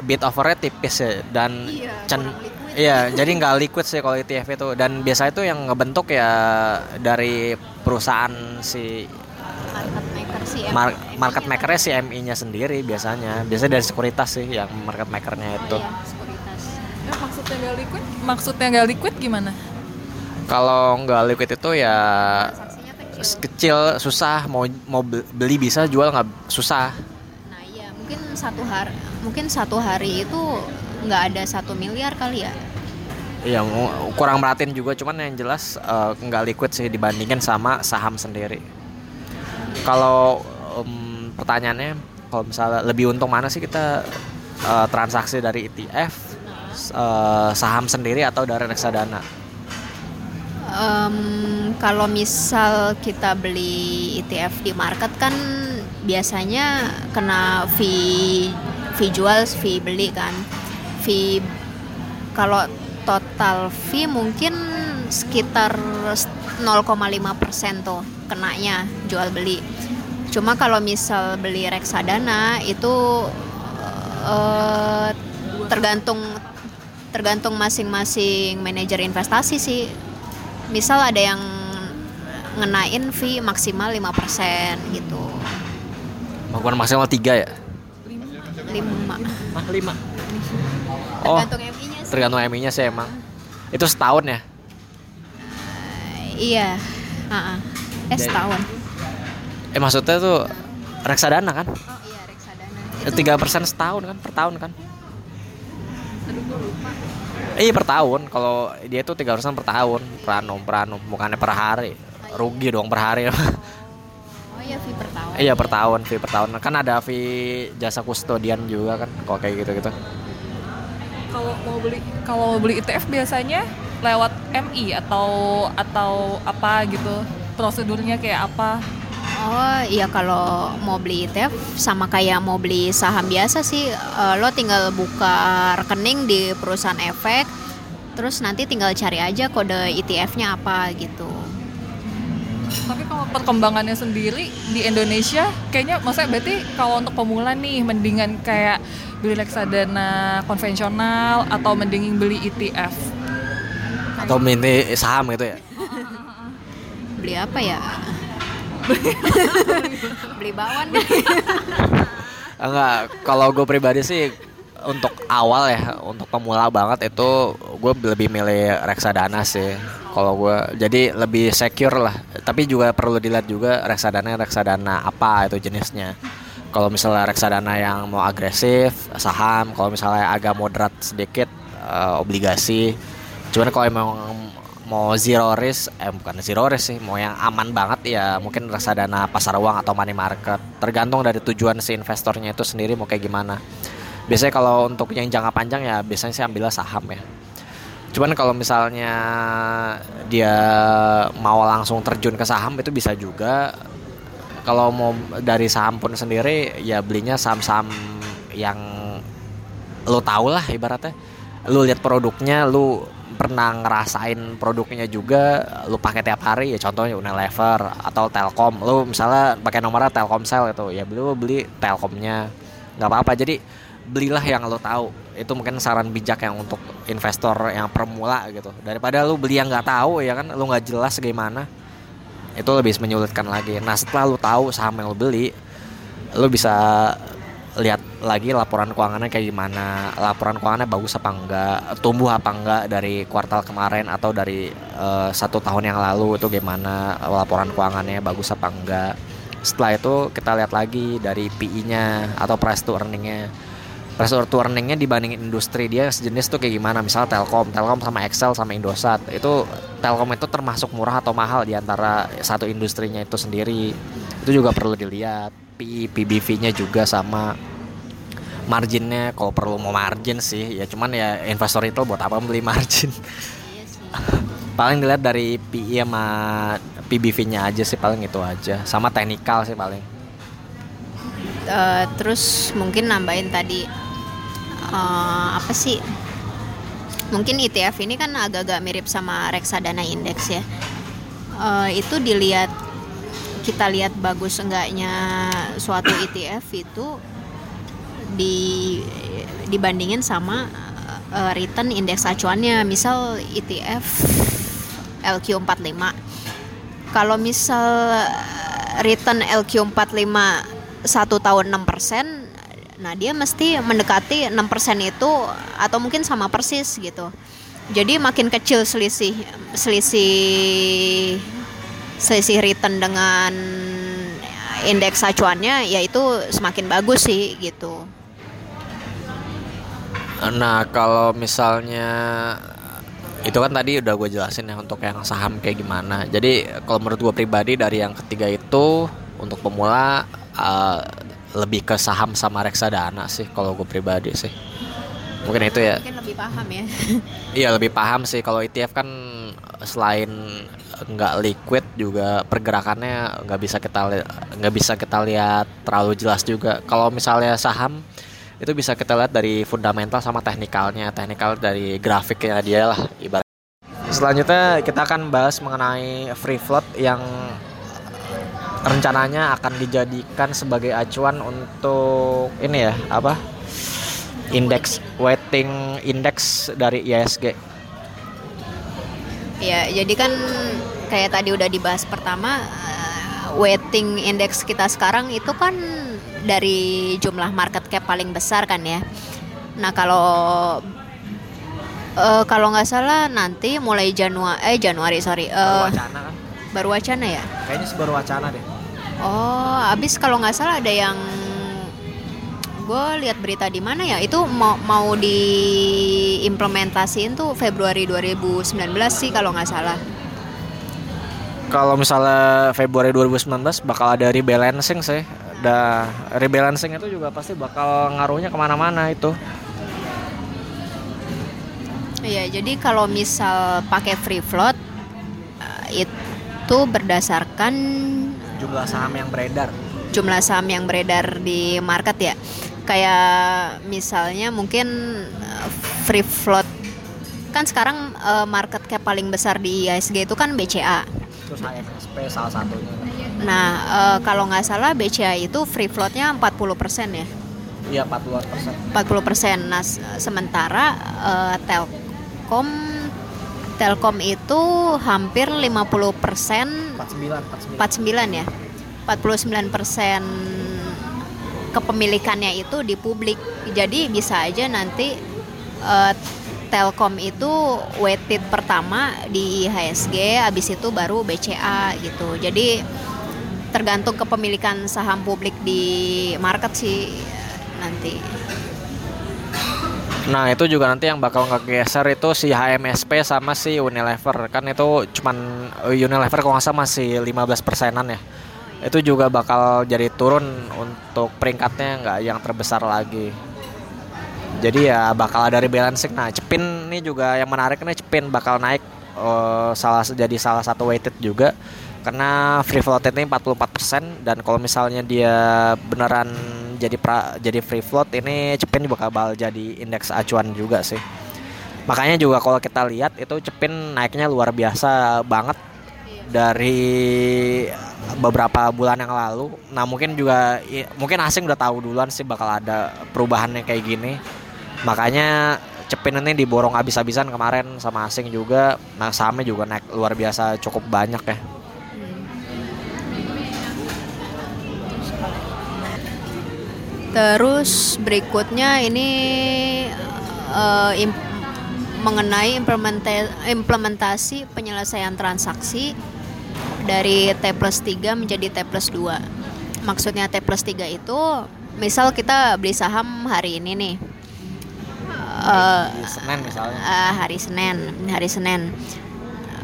bid overnya tipis ya dan Iya, cen- iya jadi nggak liquid sih kalau ETF itu dan biasa itu yang ngebentuk ya dari perusahaan si market maker sih mar- market makernya si MI-nya sendiri biasanya biasanya dari sekuritas sih yang market makernya itu Iya, sekuritas. Eh, maksudnya nggak liquid? Maksudnya nggak liquid gimana? kalau nggak liquid itu ya kecil. susah mau mau be- beli bisa jual nggak susah Nah iya mungkin satu hari mungkin satu hari itu nggak ada satu miliar kali ya. Iya, kurang merhatiin juga, cuman yang jelas eh, nggak liquid sih dibandingin sama saham sendiri. Kalau em, pertanyaannya, kalau misalnya lebih untung mana sih kita eh, transaksi dari ETF, s- eh, saham sendiri atau dari reksadana? Em, kalau misal kita beli ETF di market kan biasanya kena fee fee jual, fee beli kan. Fee kalau total fee mungkin sekitar 0,5% tuh kenanya jual beli. Cuma kalau misal beli reksadana itu eh, tergantung tergantung masing-masing manajer investasi sih. Misal ada yang ngenain fee maksimal 5% gitu. Bukan maksimal tiga ya? 5. Ah, lima. Oh, Tergantung MI-nya sih. tergantung MI-nya sih emang. Itu setahun ya? Iya. Ha-ha. Eh Jadi- setahun. Eh maksudnya tuh reksadana kan? Oh iya reksadana. Tiga persen setahun kan? Per tahun kan? Iya per tahun. Kalau dia tuh tiga persen per tahun, per annum, bukannya per hari. Rugi dong per hari. Oh iya fee per tahun. iya per tahun, fee per tahun. Kan ada fee jasa kustodian juga kan, kalau kayak gitu gitu. Kalau mau beli kalau mau beli ETF biasanya lewat MI atau atau apa gitu prosedurnya kayak apa? Oh iya kalau mau beli ETF sama kayak mau beli saham biasa sih eh, lo tinggal buka rekening di perusahaan efek terus nanti tinggal cari aja kode ETF-nya apa gitu. Tapi kalau perkembangannya sendiri di Indonesia kayaknya maksudnya berarti kalau untuk pemula nih mendingan kayak beli reksadana konvensional atau mendingin beli ETF. Atau mini saham gitu ya. Beli apa ya? beli bawang Enggak, kalau gue pribadi sih untuk awal ya, untuk pemula banget itu gue lebih milih reksadana sih. Kalau gue jadi lebih secure lah. Tapi juga perlu dilihat juga reksadana reksadana apa itu jenisnya. Kalau misalnya reksadana yang mau agresif, saham. Kalau misalnya agak moderat sedikit, eh, obligasi. Cuman kalau emang mau zero risk, eh bukan zero risk sih, mau yang aman banget ya mungkin reksadana pasar uang atau money market. Tergantung dari tujuan si investornya itu sendiri mau kayak gimana. Biasanya kalau untuk yang jangka panjang ya biasanya sih ambilnya saham ya. Cuman kalau misalnya dia mau langsung terjun ke saham itu bisa juga. Kalau mau dari saham pun sendiri ya belinya saham-saham yang lo tau lah ibaratnya. Lu lihat produknya, lu pernah ngerasain produknya juga, lu pakai tiap hari ya contohnya Unilever atau Telkom. Lu misalnya pakai nomornya Telkomsel itu, ya beli beli Telkomnya. nggak apa-apa. Jadi belilah yang lo tahu. Itu mungkin saran bijak yang untuk investor yang permula gitu. Daripada lu beli yang nggak tahu ya kan, lu nggak jelas gimana. Itu lebih menyulitkan lagi. Nah, setelah lu tahu saham yang lu beli, lu bisa lihat lagi laporan keuangannya kayak gimana laporan keuangannya bagus apa enggak tumbuh apa enggak dari kuartal kemarin atau dari eh, satu tahun yang lalu itu gimana laporan keuangannya bagus apa enggak setelah itu kita lihat lagi dari PI-nya atau price to earning-nya price to earning-nya dibandingin industri dia sejenis tuh kayak gimana. Misalnya Telkom Telkom sama Excel sama Indosat. Itu Telkom itu termasuk murah atau mahal di antara satu industrinya itu sendiri. Itu juga perlu dilihat. PI PBV-nya juga sama. Marginnya kalau perlu mau margin sih. Ya cuman ya investor itu buat apa beli margin? Iya paling dilihat dari PI sama PBV-nya aja sih paling itu aja. Sama teknikal sih paling. Eh, terus mungkin nambahin tadi eh, apa sih mungkin ETF ini kan agak-agak mirip sama reksadana indeks ya. Eh, itu dilihat kita lihat bagus enggaknya suatu ETF itu di dibandingin sama eh, return indeks acuannya. Misal ETF LQ45. Kalau misal return LQ45 satu tahun 6%, nah dia mesti mendekati 6% itu atau mungkin sama persis gitu. Jadi makin kecil selisih selisih selisih return dengan indeks acuannya yaitu semakin bagus sih gitu. Nah kalau misalnya itu kan tadi udah gue jelasin ya untuk yang saham kayak gimana. Jadi kalau menurut gue pribadi dari yang ketiga itu untuk pemula eh, lebih ke saham sama reksadana sih kalau gue pribadi sih. Mungkin itu ya. Mungkin lebih paham ya. Iya lebih paham sih kalau ETF kan selain nggak liquid juga pergerakannya nggak bisa kita nggak bisa kita lihat terlalu jelas juga. Kalau misalnya saham itu bisa kita lihat dari fundamental sama teknikalnya, teknikal dari grafiknya dia lah ibarat. Selanjutnya kita akan bahas mengenai free float yang rencananya akan dijadikan sebagai acuan untuk ini ya apa indeks weighting index dari ISG. Ya, jadi kan kayak tadi udah dibahas pertama eh, weighting index kita sekarang itu kan dari jumlah market cap paling besar kan ya. Nah, kalau eh, kalau nggak salah nanti mulai Januari eh Januari sorry eh, Baru wacana kan? baru wacana ya. Kayaknya sih baru wacana deh. Oh, abis kalau nggak salah ada yang gue lihat berita di mana ya itu mau mau diimplementasiin tuh Februari 2019 sih kalau nggak salah. Kalau misalnya Februari 2019 bakal ada rebalancing sih. Da rebalancing itu juga pasti bakal ngaruhnya ke mana-mana itu. Iya, jadi kalau misal pakai free float eh, itu berdasarkan Jumlah saham yang beredar. jumlah saham yang beredar di market ya. Kayak misalnya mungkin eh, free float kan sekarang eh, market cap paling besar di ISG itu kan BCA. Terus HMSP salah satunya. Nah, eh, kalau nggak salah BCA itu free floatnya 40% ya. Iya 40 persen. 40%. Nah, se- sementara eh, Telkom Telkom itu hampir 50% 49 49. 49 ya. 49% kepemilikannya itu di publik. Jadi bisa aja nanti eh, Telkom itu weighted pertama di IHSG, habis itu baru BCA gitu. Jadi tergantung kepemilikan saham publik di market sih nanti. Nah itu juga nanti yang bakal ngegeser itu si HMSP sama si Unilever. Kan itu cuman eh, Unilever kalau nggak salah masih 15 persenan ya. Itu juga bakal jadi turun untuk peringkatnya nggak yang terbesar lagi. Jadi ya bakal ada rebalancing. Nah Cepin ini juga yang menarik nih Cepin bakal naik eh, salah jadi salah satu weighted juga karena free float ini 44% dan kalau misalnya dia beneran jadi pra, jadi free float ini Cepin juga bakal jadi indeks acuan juga sih. Makanya juga kalau kita lihat itu Cepin naiknya luar biasa banget dari beberapa bulan yang lalu. Nah mungkin juga mungkin asing udah tahu duluan sih bakal ada perubahannya kayak gini. Makanya Cepin ini diborong habis-habisan kemarin sama asing juga. Nah sahamnya juga naik luar biasa cukup banyak ya Terus berikutnya ini eh, im- mengenai implementa- implementasi penyelesaian transaksi dari T plus 3 menjadi T plus 2. Maksudnya T plus 3 itu misal kita beli saham hari ini nih. Eh, Senin misalnya eh, hari Senin, hari Senin.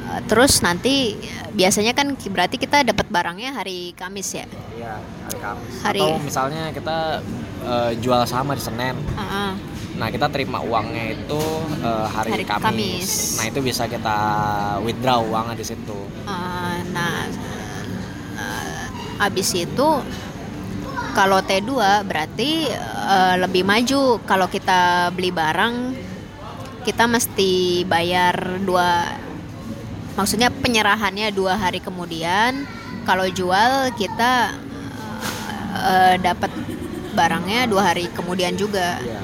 Eh, Terus nanti biasanya kan berarti kita dapat barangnya hari Kamis ya. Iya, hari Kamis. Hari- Atau misalnya kita eh, jual saham hari Senin. Heeh. Nah, kita terima uangnya itu eh, hari, Hari Kamis. Kamis. Nah, itu bisa kita withdraw uangnya di situ. Uh, nah, uh, abis itu kalau T2 berarti uh, lebih maju kalau kita beli barang kita mesti bayar dua maksudnya penyerahannya dua hari kemudian kalau jual kita eh, dapat barangnya dua hari kemudian juga Iya.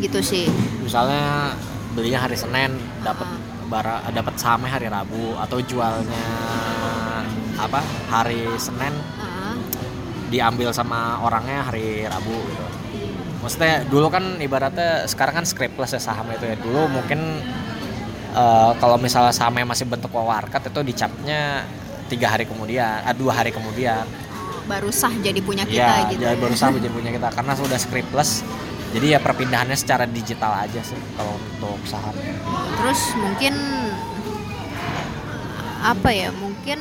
gitu sih misalnya belinya hari Senin dapat bara dapat sahamnya hari Rabu atau jualnya apa hari Senin Heeh. diambil sama orangnya hari Rabu gitu. Maksudnya dulu kan ibaratnya sekarang kan scriptless ya saham itu ya. Dulu mungkin eh, kalau misalnya sahamnya masih bentuk wawarkat itu dicapnya tiga hari kemudian, ah, dua hari kemudian. baru sah jadi punya kita Iya, gitu jadi ya. baru sama jadi punya kita karena sudah scriptless. Jadi ya perpindahannya secara digital aja sih kalau untuk saham. terus mungkin apa ya mungkin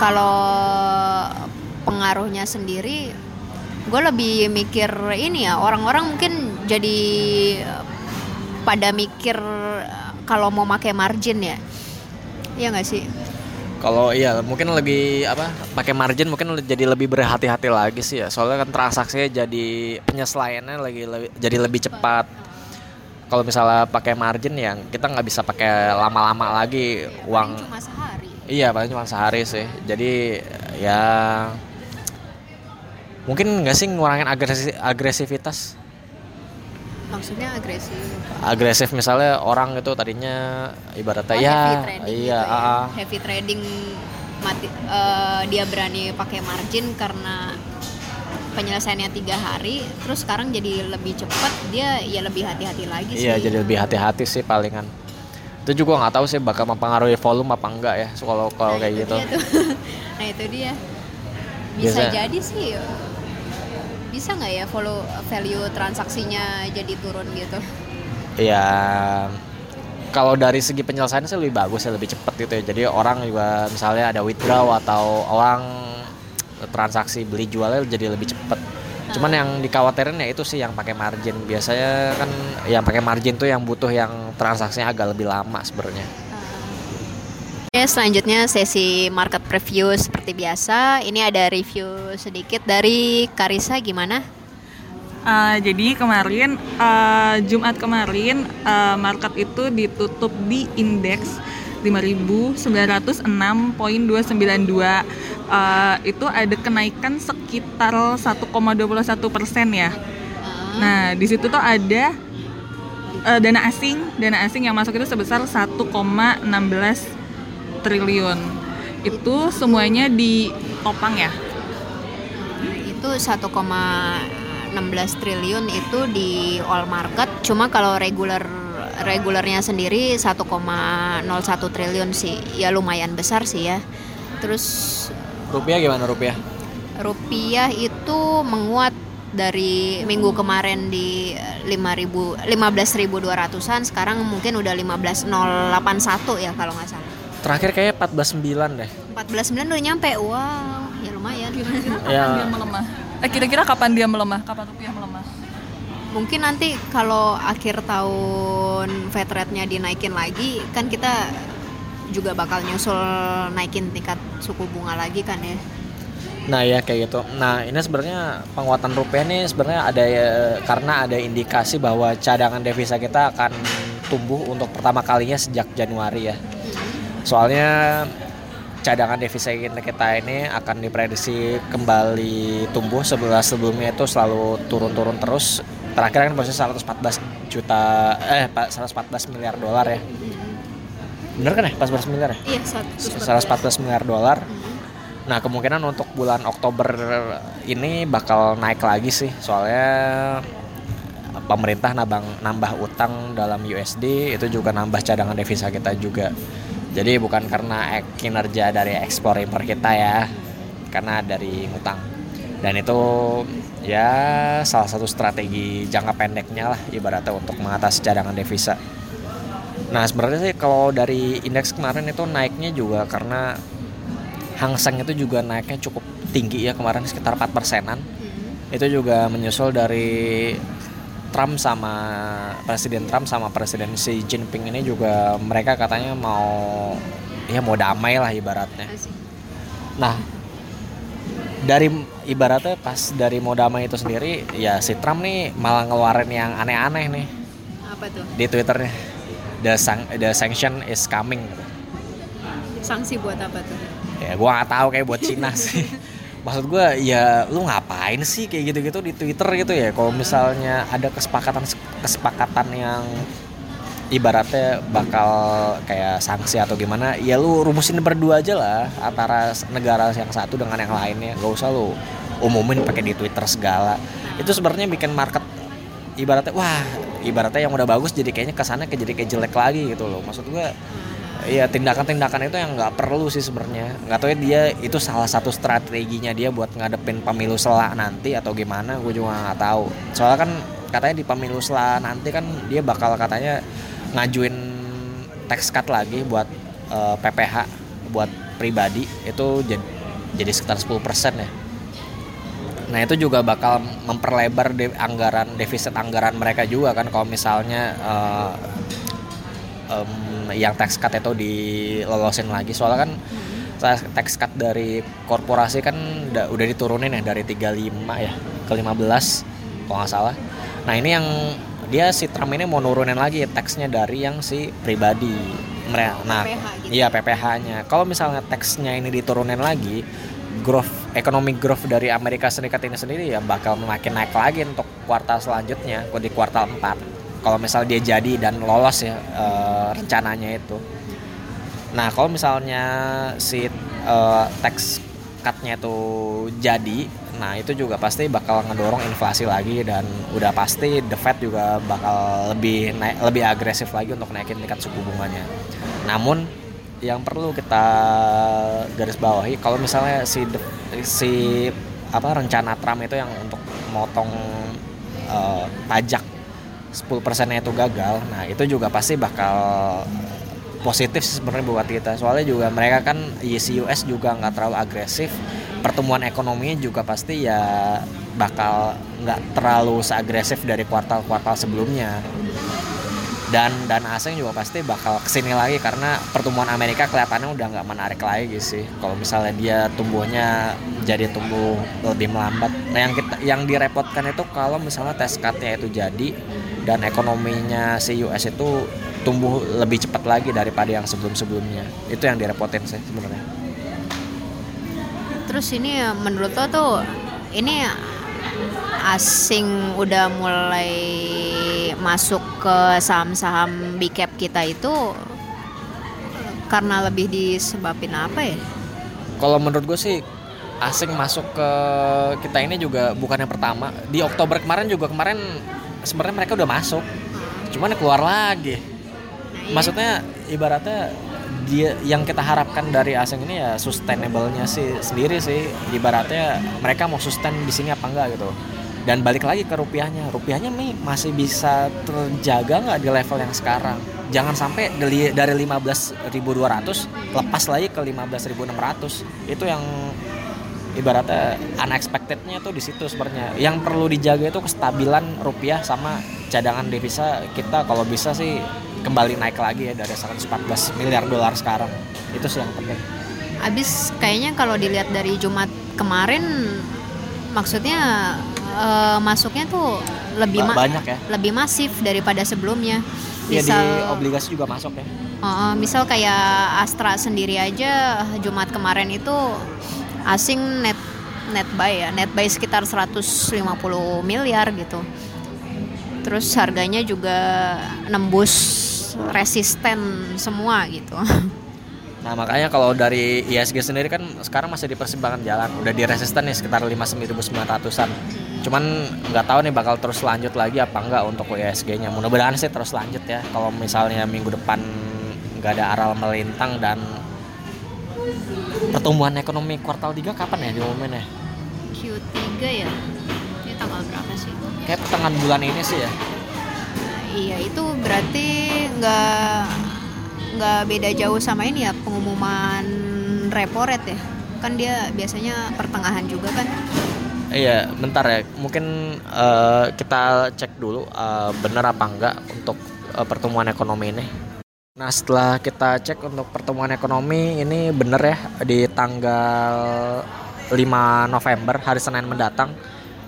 kalau pengaruhnya sendiri gue lebih mikir ini ya orang-orang mungkin jadi pada mikir kalau mau pakai margin ya Iya nggak sih Kalau iya mungkin lebih apa pakai margin mungkin jadi lebih berhati-hati lagi sih ya. Soalnya kan transaksinya jadi penyesuaiannya lagi lebih- jadi lebih cepat. Kalau misalnya pakai margin yang kita nggak bisa pakai lama-lama lagi uang. Cuma sehari Iya paling cuma sehari sih. Jadi ya mungkin nggak sih ngurangin agresi agresivitas. Maksudnya agresif Agresif misalnya orang itu tadinya ibaratnya Oh, ya iya gitu ya. ah, ah. heavy trading mati eh, dia berani pakai margin karena penyelesaiannya tiga hari terus sekarang jadi lebih cepat dia ya lebih hati-hati lagi sih Iya jadi lebih hati-hati sih palingan. Itu juga nggak tahu sih bakal mempengaruhi volume apa enggak ya kalau kalau Nah, kayak itu gitu. nah itu dia bisa Biasa- jadi sih bisa nggak ya follow value transaksinya jadi turun gitu Iya. Kalau dari segi penyelesaian sih lebih bagus ya lebih cepat gitu ya. Jadi orang juga misalnya ada withdraw atau orang transaksi beli jualnya jadi lebih cepat. Cuman yang dikhawatirin ya itu sih yang pakai margin. Biasanya kan yang pakai margin tuh yang butuh yang transaksinya agak lebih lama sebenarnya. Oke, selanjutnya sesi market preview seperti biasa. Ini ada review sedikit dari Karisa gimana? Uh, jadi kemarin uh, Jumat kemarin uh, market itu ditutup di indeks 5.906.292 Uh, itu ada kenaikan sekitar 1,21 persen ya. Nah di situ tuh ada uh, dana asing, dana asing yang masuk itu sebesar 1,16 triliun. Itu semuanya di topang ya. Itu 1,16 triliun itu di all market. Cuma kalau regular regulernya sendiri 1,01 triliun sih. Ya lumayan besar sih ya. Terus Rupiah gimana rupiah? rupiah itu menguat dari minggu kemarin di 5000 15.200-an sekarang mungkin udah 15081 ya kalau nggak salah. Terakhir kayaknya 14.9 deh. 14.9 udah nyampe. Wow, ya lumayan. Kira-kira kapan Ya. dia melemah? Eh kira-kira kapan dia melemah? Kapan rupiah melemah? Mungkin nanti kalau akhir tahun Fed rate-nya dinaikin lagi kan kita juga bakal nyusul naikin tingkat suku bunga lagi kan ya. Nah ya kayak gitu. Nah ini sebenarnya penguatan rupiah ini sebenarnya ada ya, karena ada indikasi bahwa cadangan devisa kita akan tumbuh untuk pertama kalinya sejak Januari ya. Soalnya cadangan devisa kita ini akan diprediksi kembali tumbuh sebelah sebelumnya itu selalu turun-turun terus. Terakhir kan posisi 114 juta eh Pak 114 miliar dolar ya. Bener kan ya? 14 miliar ya? Iya, 114 miliar dolar. Nah kemungkinan untuk bulan Oktober ini bakal naik lagi sih soalnya pemerintah nabang nambah utang dalam USD itu juga nambah cadangan devisa kita juga. Jadi bukan karena kinerja dari ekspor impor kita ya, karena dari utang. Dan itu ya salah satu strategi jangka pendeknya lah ibaratnya untuk mengatasi cadangan devisa. Nah sebenarnya sih kalau dari indeks kemarin itu naiknya juga karena Hang Seng itu juga naiknya cukup tinggi ya kemarin sekitar 4 persenan. Itu juga menyusul dari Trump sama Presiden Trump sama Presiden Xi Jinping ini juga mereka katanya mau ya mau damai lah ibaratnya. Nah dari ibaratnya pas dari mau damai itu sendiri ya si Trump nih malah ngeluarin yang aneh-aneh nih Apa tuh? di twitternya the sang the sanction is coming Sanksi buat apa tuh? ya gua nggak tahu kayak buat Cina sih maksud gua ya lu ngapain sih kayak gitu-gitu di Twitter gitu ya? Kalau misalnya ada kesepakatan kesepakatan yang ibaratnya bakal kayak sanksi atau gimana ya lu rumusin berdua aja lah antara negara yang satu dengan yang lainnya. Gak usah lu umumin pakai di Twitter segala. Itu sebenarnya bikin market ibaratnya wah ibaratnya yang udah bagus jadi kayaknya kesannya kayak jadi kayak jelek lagi gitu loh. Maksud gua Iya tindakan-tindakan itu yang nggak perlu sih sebenarnya. Nggak tahu ya dia itu salah satu strateginya dia buat ngadepin pemilu sela nanti atau gimana gue juga nggak tahu. Soalnya kan katanya di pemilu sela nanti kan dia bakal katanya ngajuin tax cut lagi buat eh, PPH buat pribadi. Itu jadi jadi sekitar 10% ya. Nah itu juga bakal memperlebar de- anggaran defisit anggaran mereka juga kan kalau misalnya eh, em, yang tax cut itu dilolosin lagi soalnya kan tax tax cut dari korporasi kan da- udah diturunin ya dari 35 ya ke 15 kalau nggak salah. Nah ini yang dia si Trump ini mau nurunin lagi taxnya dari yang si pribadi mereka. Nah, PPH gitu. iya PPH-nya. Kalau misalnya taxnya ini diturunin lagi, growth ekonomi growth dari Amerika Serikat ini sendiri ya bakal makin naik lagi untuk kuartal selanjutnya, di kuartal 4. Kalau misal dia jadi dan lolos ya eh, rencananya itu. Nah, kalau misalnya si eh, tax cut-nya itu jadi, nah itu juga pasti bakal ngedorong inflasi lagi dan udah pasti the Fed juga bakal lebih naik lebih agresif lagi untuk naikin tingkat suku bunganya. Namun yang perlu kita garis bawahi kalau misalnya si si apa rencana Trump itu yang untuk motong eh, pajak 10% itu gagal, nah itu juga pasti bakal positif sebenarnya buat kita. Soalnya juga mereka kan si US juga nggak terlalu agresif, pertumbuhan ekonominya juga pasti ya bakal nggak terlalu seagresif dari kuartal-kuartal sebelumnya. Dan dan asing juga pasti bakal ke sini lagi karena pertumbuhan Amerika kelihatannya udah nggak menarik lagi sih. Kalau misalnya dia tumbuhnya jadi tumbuh lebih melambat. Nah yang kita yang direpotkan itu kalau misalnya tes cut-nya itu jadi dan ekonominya si US itu tumbuh lebih cepat lagi daripada yang sebelum-sebelumnya. Itu yang direpotin sih sebenarnya. Terus ini ya, menurut lo tuh ini asing udah mulai masuk ke saham-saham big cap kita itu karena lebih disebabin apa ya? Kalau menurut gue sih asing masuk ke kita ini juga bukan yang pertama. Di Oktober kemarin juga kemarin sebenarnya mereka udah masuk. Cuman keluar lagi. Maksudnya ibaratnya dia yang kita harapkan dari asing ini ya sustainable-nya sih sendiri sih. Ibaratnya mereka mau sustain di sini apa enggak gitu. Dan balik lagi ke rupiahnya. Rupiahnya nih masih bisa terjaga nggak di level yang sekarang? Jangan sampai dari dari 15.200 lepas lagi ke 15.600 itu yang ibaratnya unexpectednya tuh di situ sebenarnya. Yang perlu dijaga itu kestabilan rupiah sama cadangan devisa kita. Kalau bisa sih kembali naik lagi ya dari 114 miliar dolar sekarang. Itu sih yang penting. Abis kayaknya kalau dilihat dari Jumat kemarin maksudnya eh, masuknya tuh lebih Ba- ma- banyak ya. lebih masif daripada sebelumnya. ya di Misal obligasi juga masuk ya. Eh, misal kayak Astra sendiri aja Jumat kemarin itu asing net net buy ya, net buy sekitar 150 miliar gitu. Terus harganya juga nembus resisten semua gitu. Nah makanya kalau dari ISG sendiri kan sekarang masih di persimpangan jalan. Udah di resisten nih sekitar 5900an Cuman nggak tahu nih bakal terus lanjut lagi apa enggak untuk ISG nya Mudah-mudahan sih terus lanjut ya. Kalau misalnya minggu depan nggak ada aral melintang dan Pertumbuhan ekonomi kuartal 3 kapan ya diumumin ya? Q3 ya. Ini tanggal berapa sih? Kayak pertengahan bulan ini sih ya Iya itu berarti nggak nggak beda jauh sama ini ya pengumuman repo rate ya kan dia biasanya pertengahan juga kan Iya, bentar ya. Mungkin eh, kita cek dulu eh, bener apa enggak untuk eh, pertumbuhan ekonomi ini. Nah, setelah kita cek untuk pertumbuhan ekonomi ini bener ya di tanggal 5 November hari Senin mendatang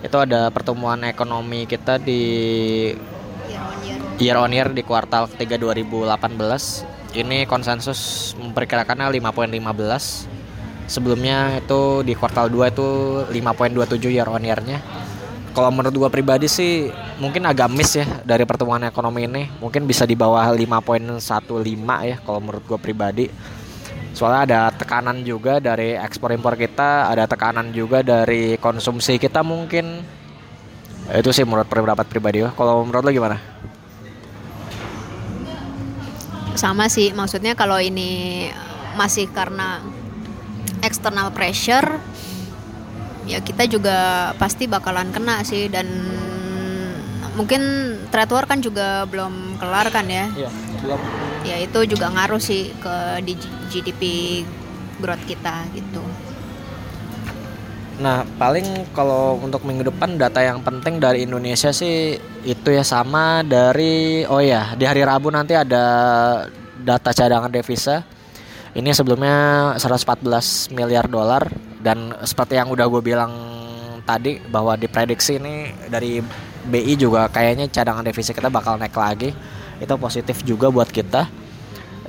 itu ada pertumbuhan ekonomi kita di year on year year on year di kuartal ketiga 2018 ini konsensus memperkirakannya 5.15 sebelumnya itu di kuartal 2 itu 5.27 year on year-nya kalau menurut gua pribadi sih mungkin agak miss ya dari pertumbuhan ekonomi ini. Mungkin bisa di bawah 5.15 ya kalau menurut gua pribadi. Soalnya ada tekanan juga dari ekspor impor kita ada tekanan juga dari konsumsi kita mungkin. Itu sih menurut pendapat pribadi ya kalau menurut lo gimana? Sama sih maksudnya kalau ini masih karena external pressure ya kita juga pasti bakalan kena sih dan mungkin trade war kan juga belum kelar kan ya? Iya belum. Ya itu juga ngaruh sih ke di GDP growth kita gitu. Nah, paling kalau untuk minggu depan data yang penting dari Indonesia sih itu ya sama dari oh ya, di hari Rabu nanti ada data cadangan devisa. Ini sebelumnya 114 miliar dolar dan seperti yang udah gue bilang tadi bahwa diprediksi ini dari BI juga kayaknya cadangan devisa kita bakal naik lagi. Itu positif juga buat kita.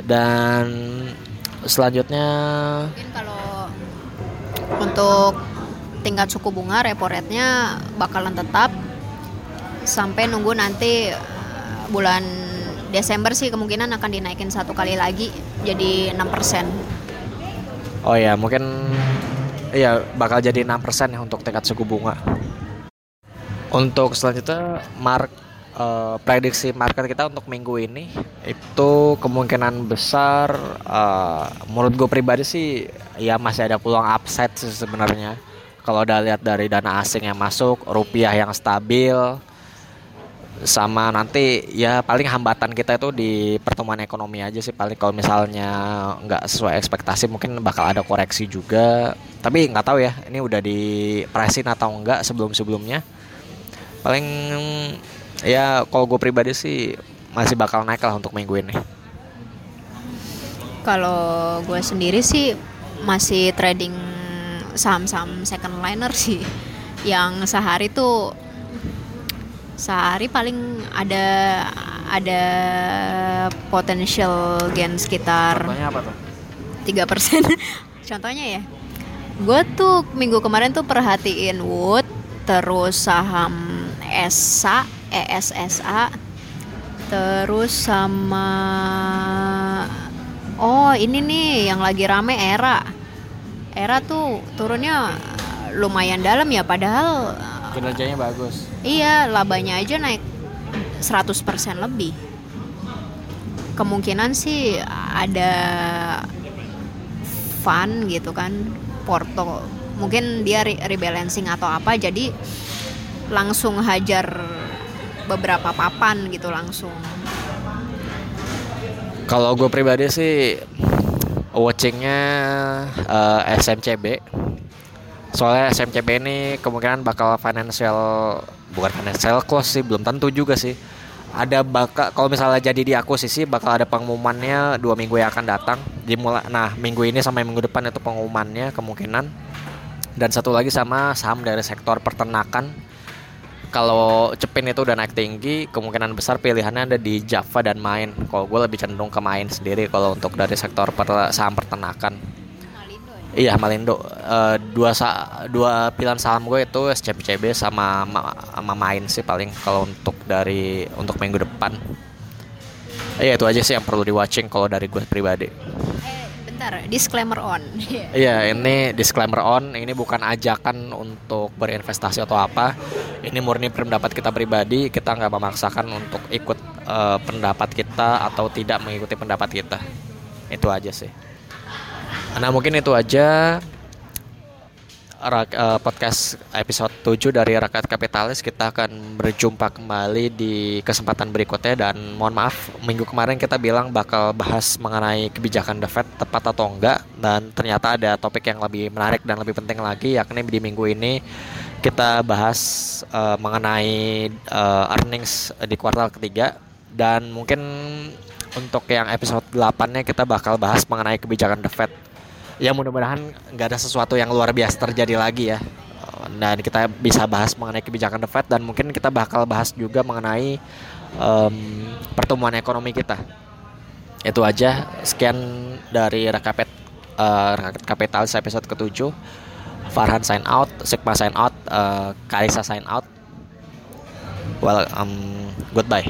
Dan selanjutnya mungkin kalau untuk tingkat suku bunga repo rate-nya bakalan tetap sampai nunggu nanti eh, bulan Desember sih kemungkinan akan dinaikin satu kali lagi jadi 6%. Oh ya, mungkin iya bakal jadi 6% ya untuk tingkat suku bunga. Untuk selanjutnya mark eh, prediksi market kita untuk minggu ini itu kemungkinan besar eh, menurut gue pribadi sih ya masih ada peluang upside sih sebenarnya. Kalau udah lihat dari dana asing yang masuk, rupiah yang stabil, sama nanti ya paling hambatan kita itu di pertumbuhan ekonomi aja sih paling. Kalau misalnya nggak sesuai ekspektasi mungkin bakal ada koreksi juga. Tapi nggak tahu ya ini udah di pricein atau enggak sebelum sebelumnya paling ya kalau gue pribadi sih masih bakal naik lah untuk minggu ini. Kalau gue sendiri sih masih trading saham-saham second liner sih. Yang sehari tuh sehari paling ada ada potential gain sekitar contohnya apa tuh? tiga persen. Contohnya ya gue tuh minggu kemarin tuh perhatiin Wood terus saham ESA ESSA terus sama oh ini nih yang lagi rame era. Era tuh turunnya lumayan dalam ya padahal kinerjanya bagus Iya, labanya aja naik 100% lebih. Kemungkinan sih ada fun gitu kan, porto. Mungkin dia re- rebalancing atau apa jadi langsung hajar beberapa papan gitu langsung. Kalau gue pribadi sih watchingnya eh, SMCB. Soalnya SMCB ini kemungkinan bakal financial bukan financial close sih, belum tentu juga sih. Ada bakal kalau misalnya jadi diakuisisi bakal ada pengumumannya dua minggu yang akan datang. Dimulai, nah minggu ini sampai minggu depan itu pengumumannya kemungkinan. Dan satu lagi sama saham dari sektor peternakan kalau Cepin itu udah naik tinggi, kemungkinan besar pilihannya ada di Java dan Main. Kalau gue lebih cenderung ke Main sendiri kalau untuk dari sektor per- saham peternakan. Iya Malindo. Eh, dua sa dua pilihan saham gue itu SCBCB sama ma- sama Main sih paling kalau untuk dari untuk minggu depan. Iya itu aja sih yang perlu di watching kalau dari gue pribadi. Eh, bentar, disclaimer on. Iya, ini disclaimer on, ini bukan ajakan untuk berinvestasi atau apa. Ini murni pendapat kita pribadi, kita nggak memaksakan untuk ikut eh, pendapat kita atau tidak mengikuti pendapat kita. Itu aja sih. Nah, mungkin itu aja eh, podcast episode 7 dari Rakyat Kapitalis. Kita akan berjumpa kembali di kesempatan berikutnya. Dan mohon maaf minggu kemarin kita bilang bakal bahas mengenai kebijakan The Fed tepat atau enggak. Dan ternyata ada topik yang lebih menarik dan lebih penting lagi yakni di minggu ini kita bahas eh, mengenai eh, earnings di kuartal ketiga. Dan mungkin untuk yang episode 8-nya kita bakal bahas mengenai kebijakan The Fed ya mudah-mudahan nggak ada sesuatu yang luar biasa terjadi lagi ya dan kita bisa bahas mengenai kebijakan The Fed dan mungkin kita bakal bahas juga mengenai em, pertumbuhan ekonomi kita. Itu aja. Sekian dari rekapit eh, Kapitalis episode ke-7. Farhan sign out, Sigma sign out, Kalisa sign out. Well, um, goodbye.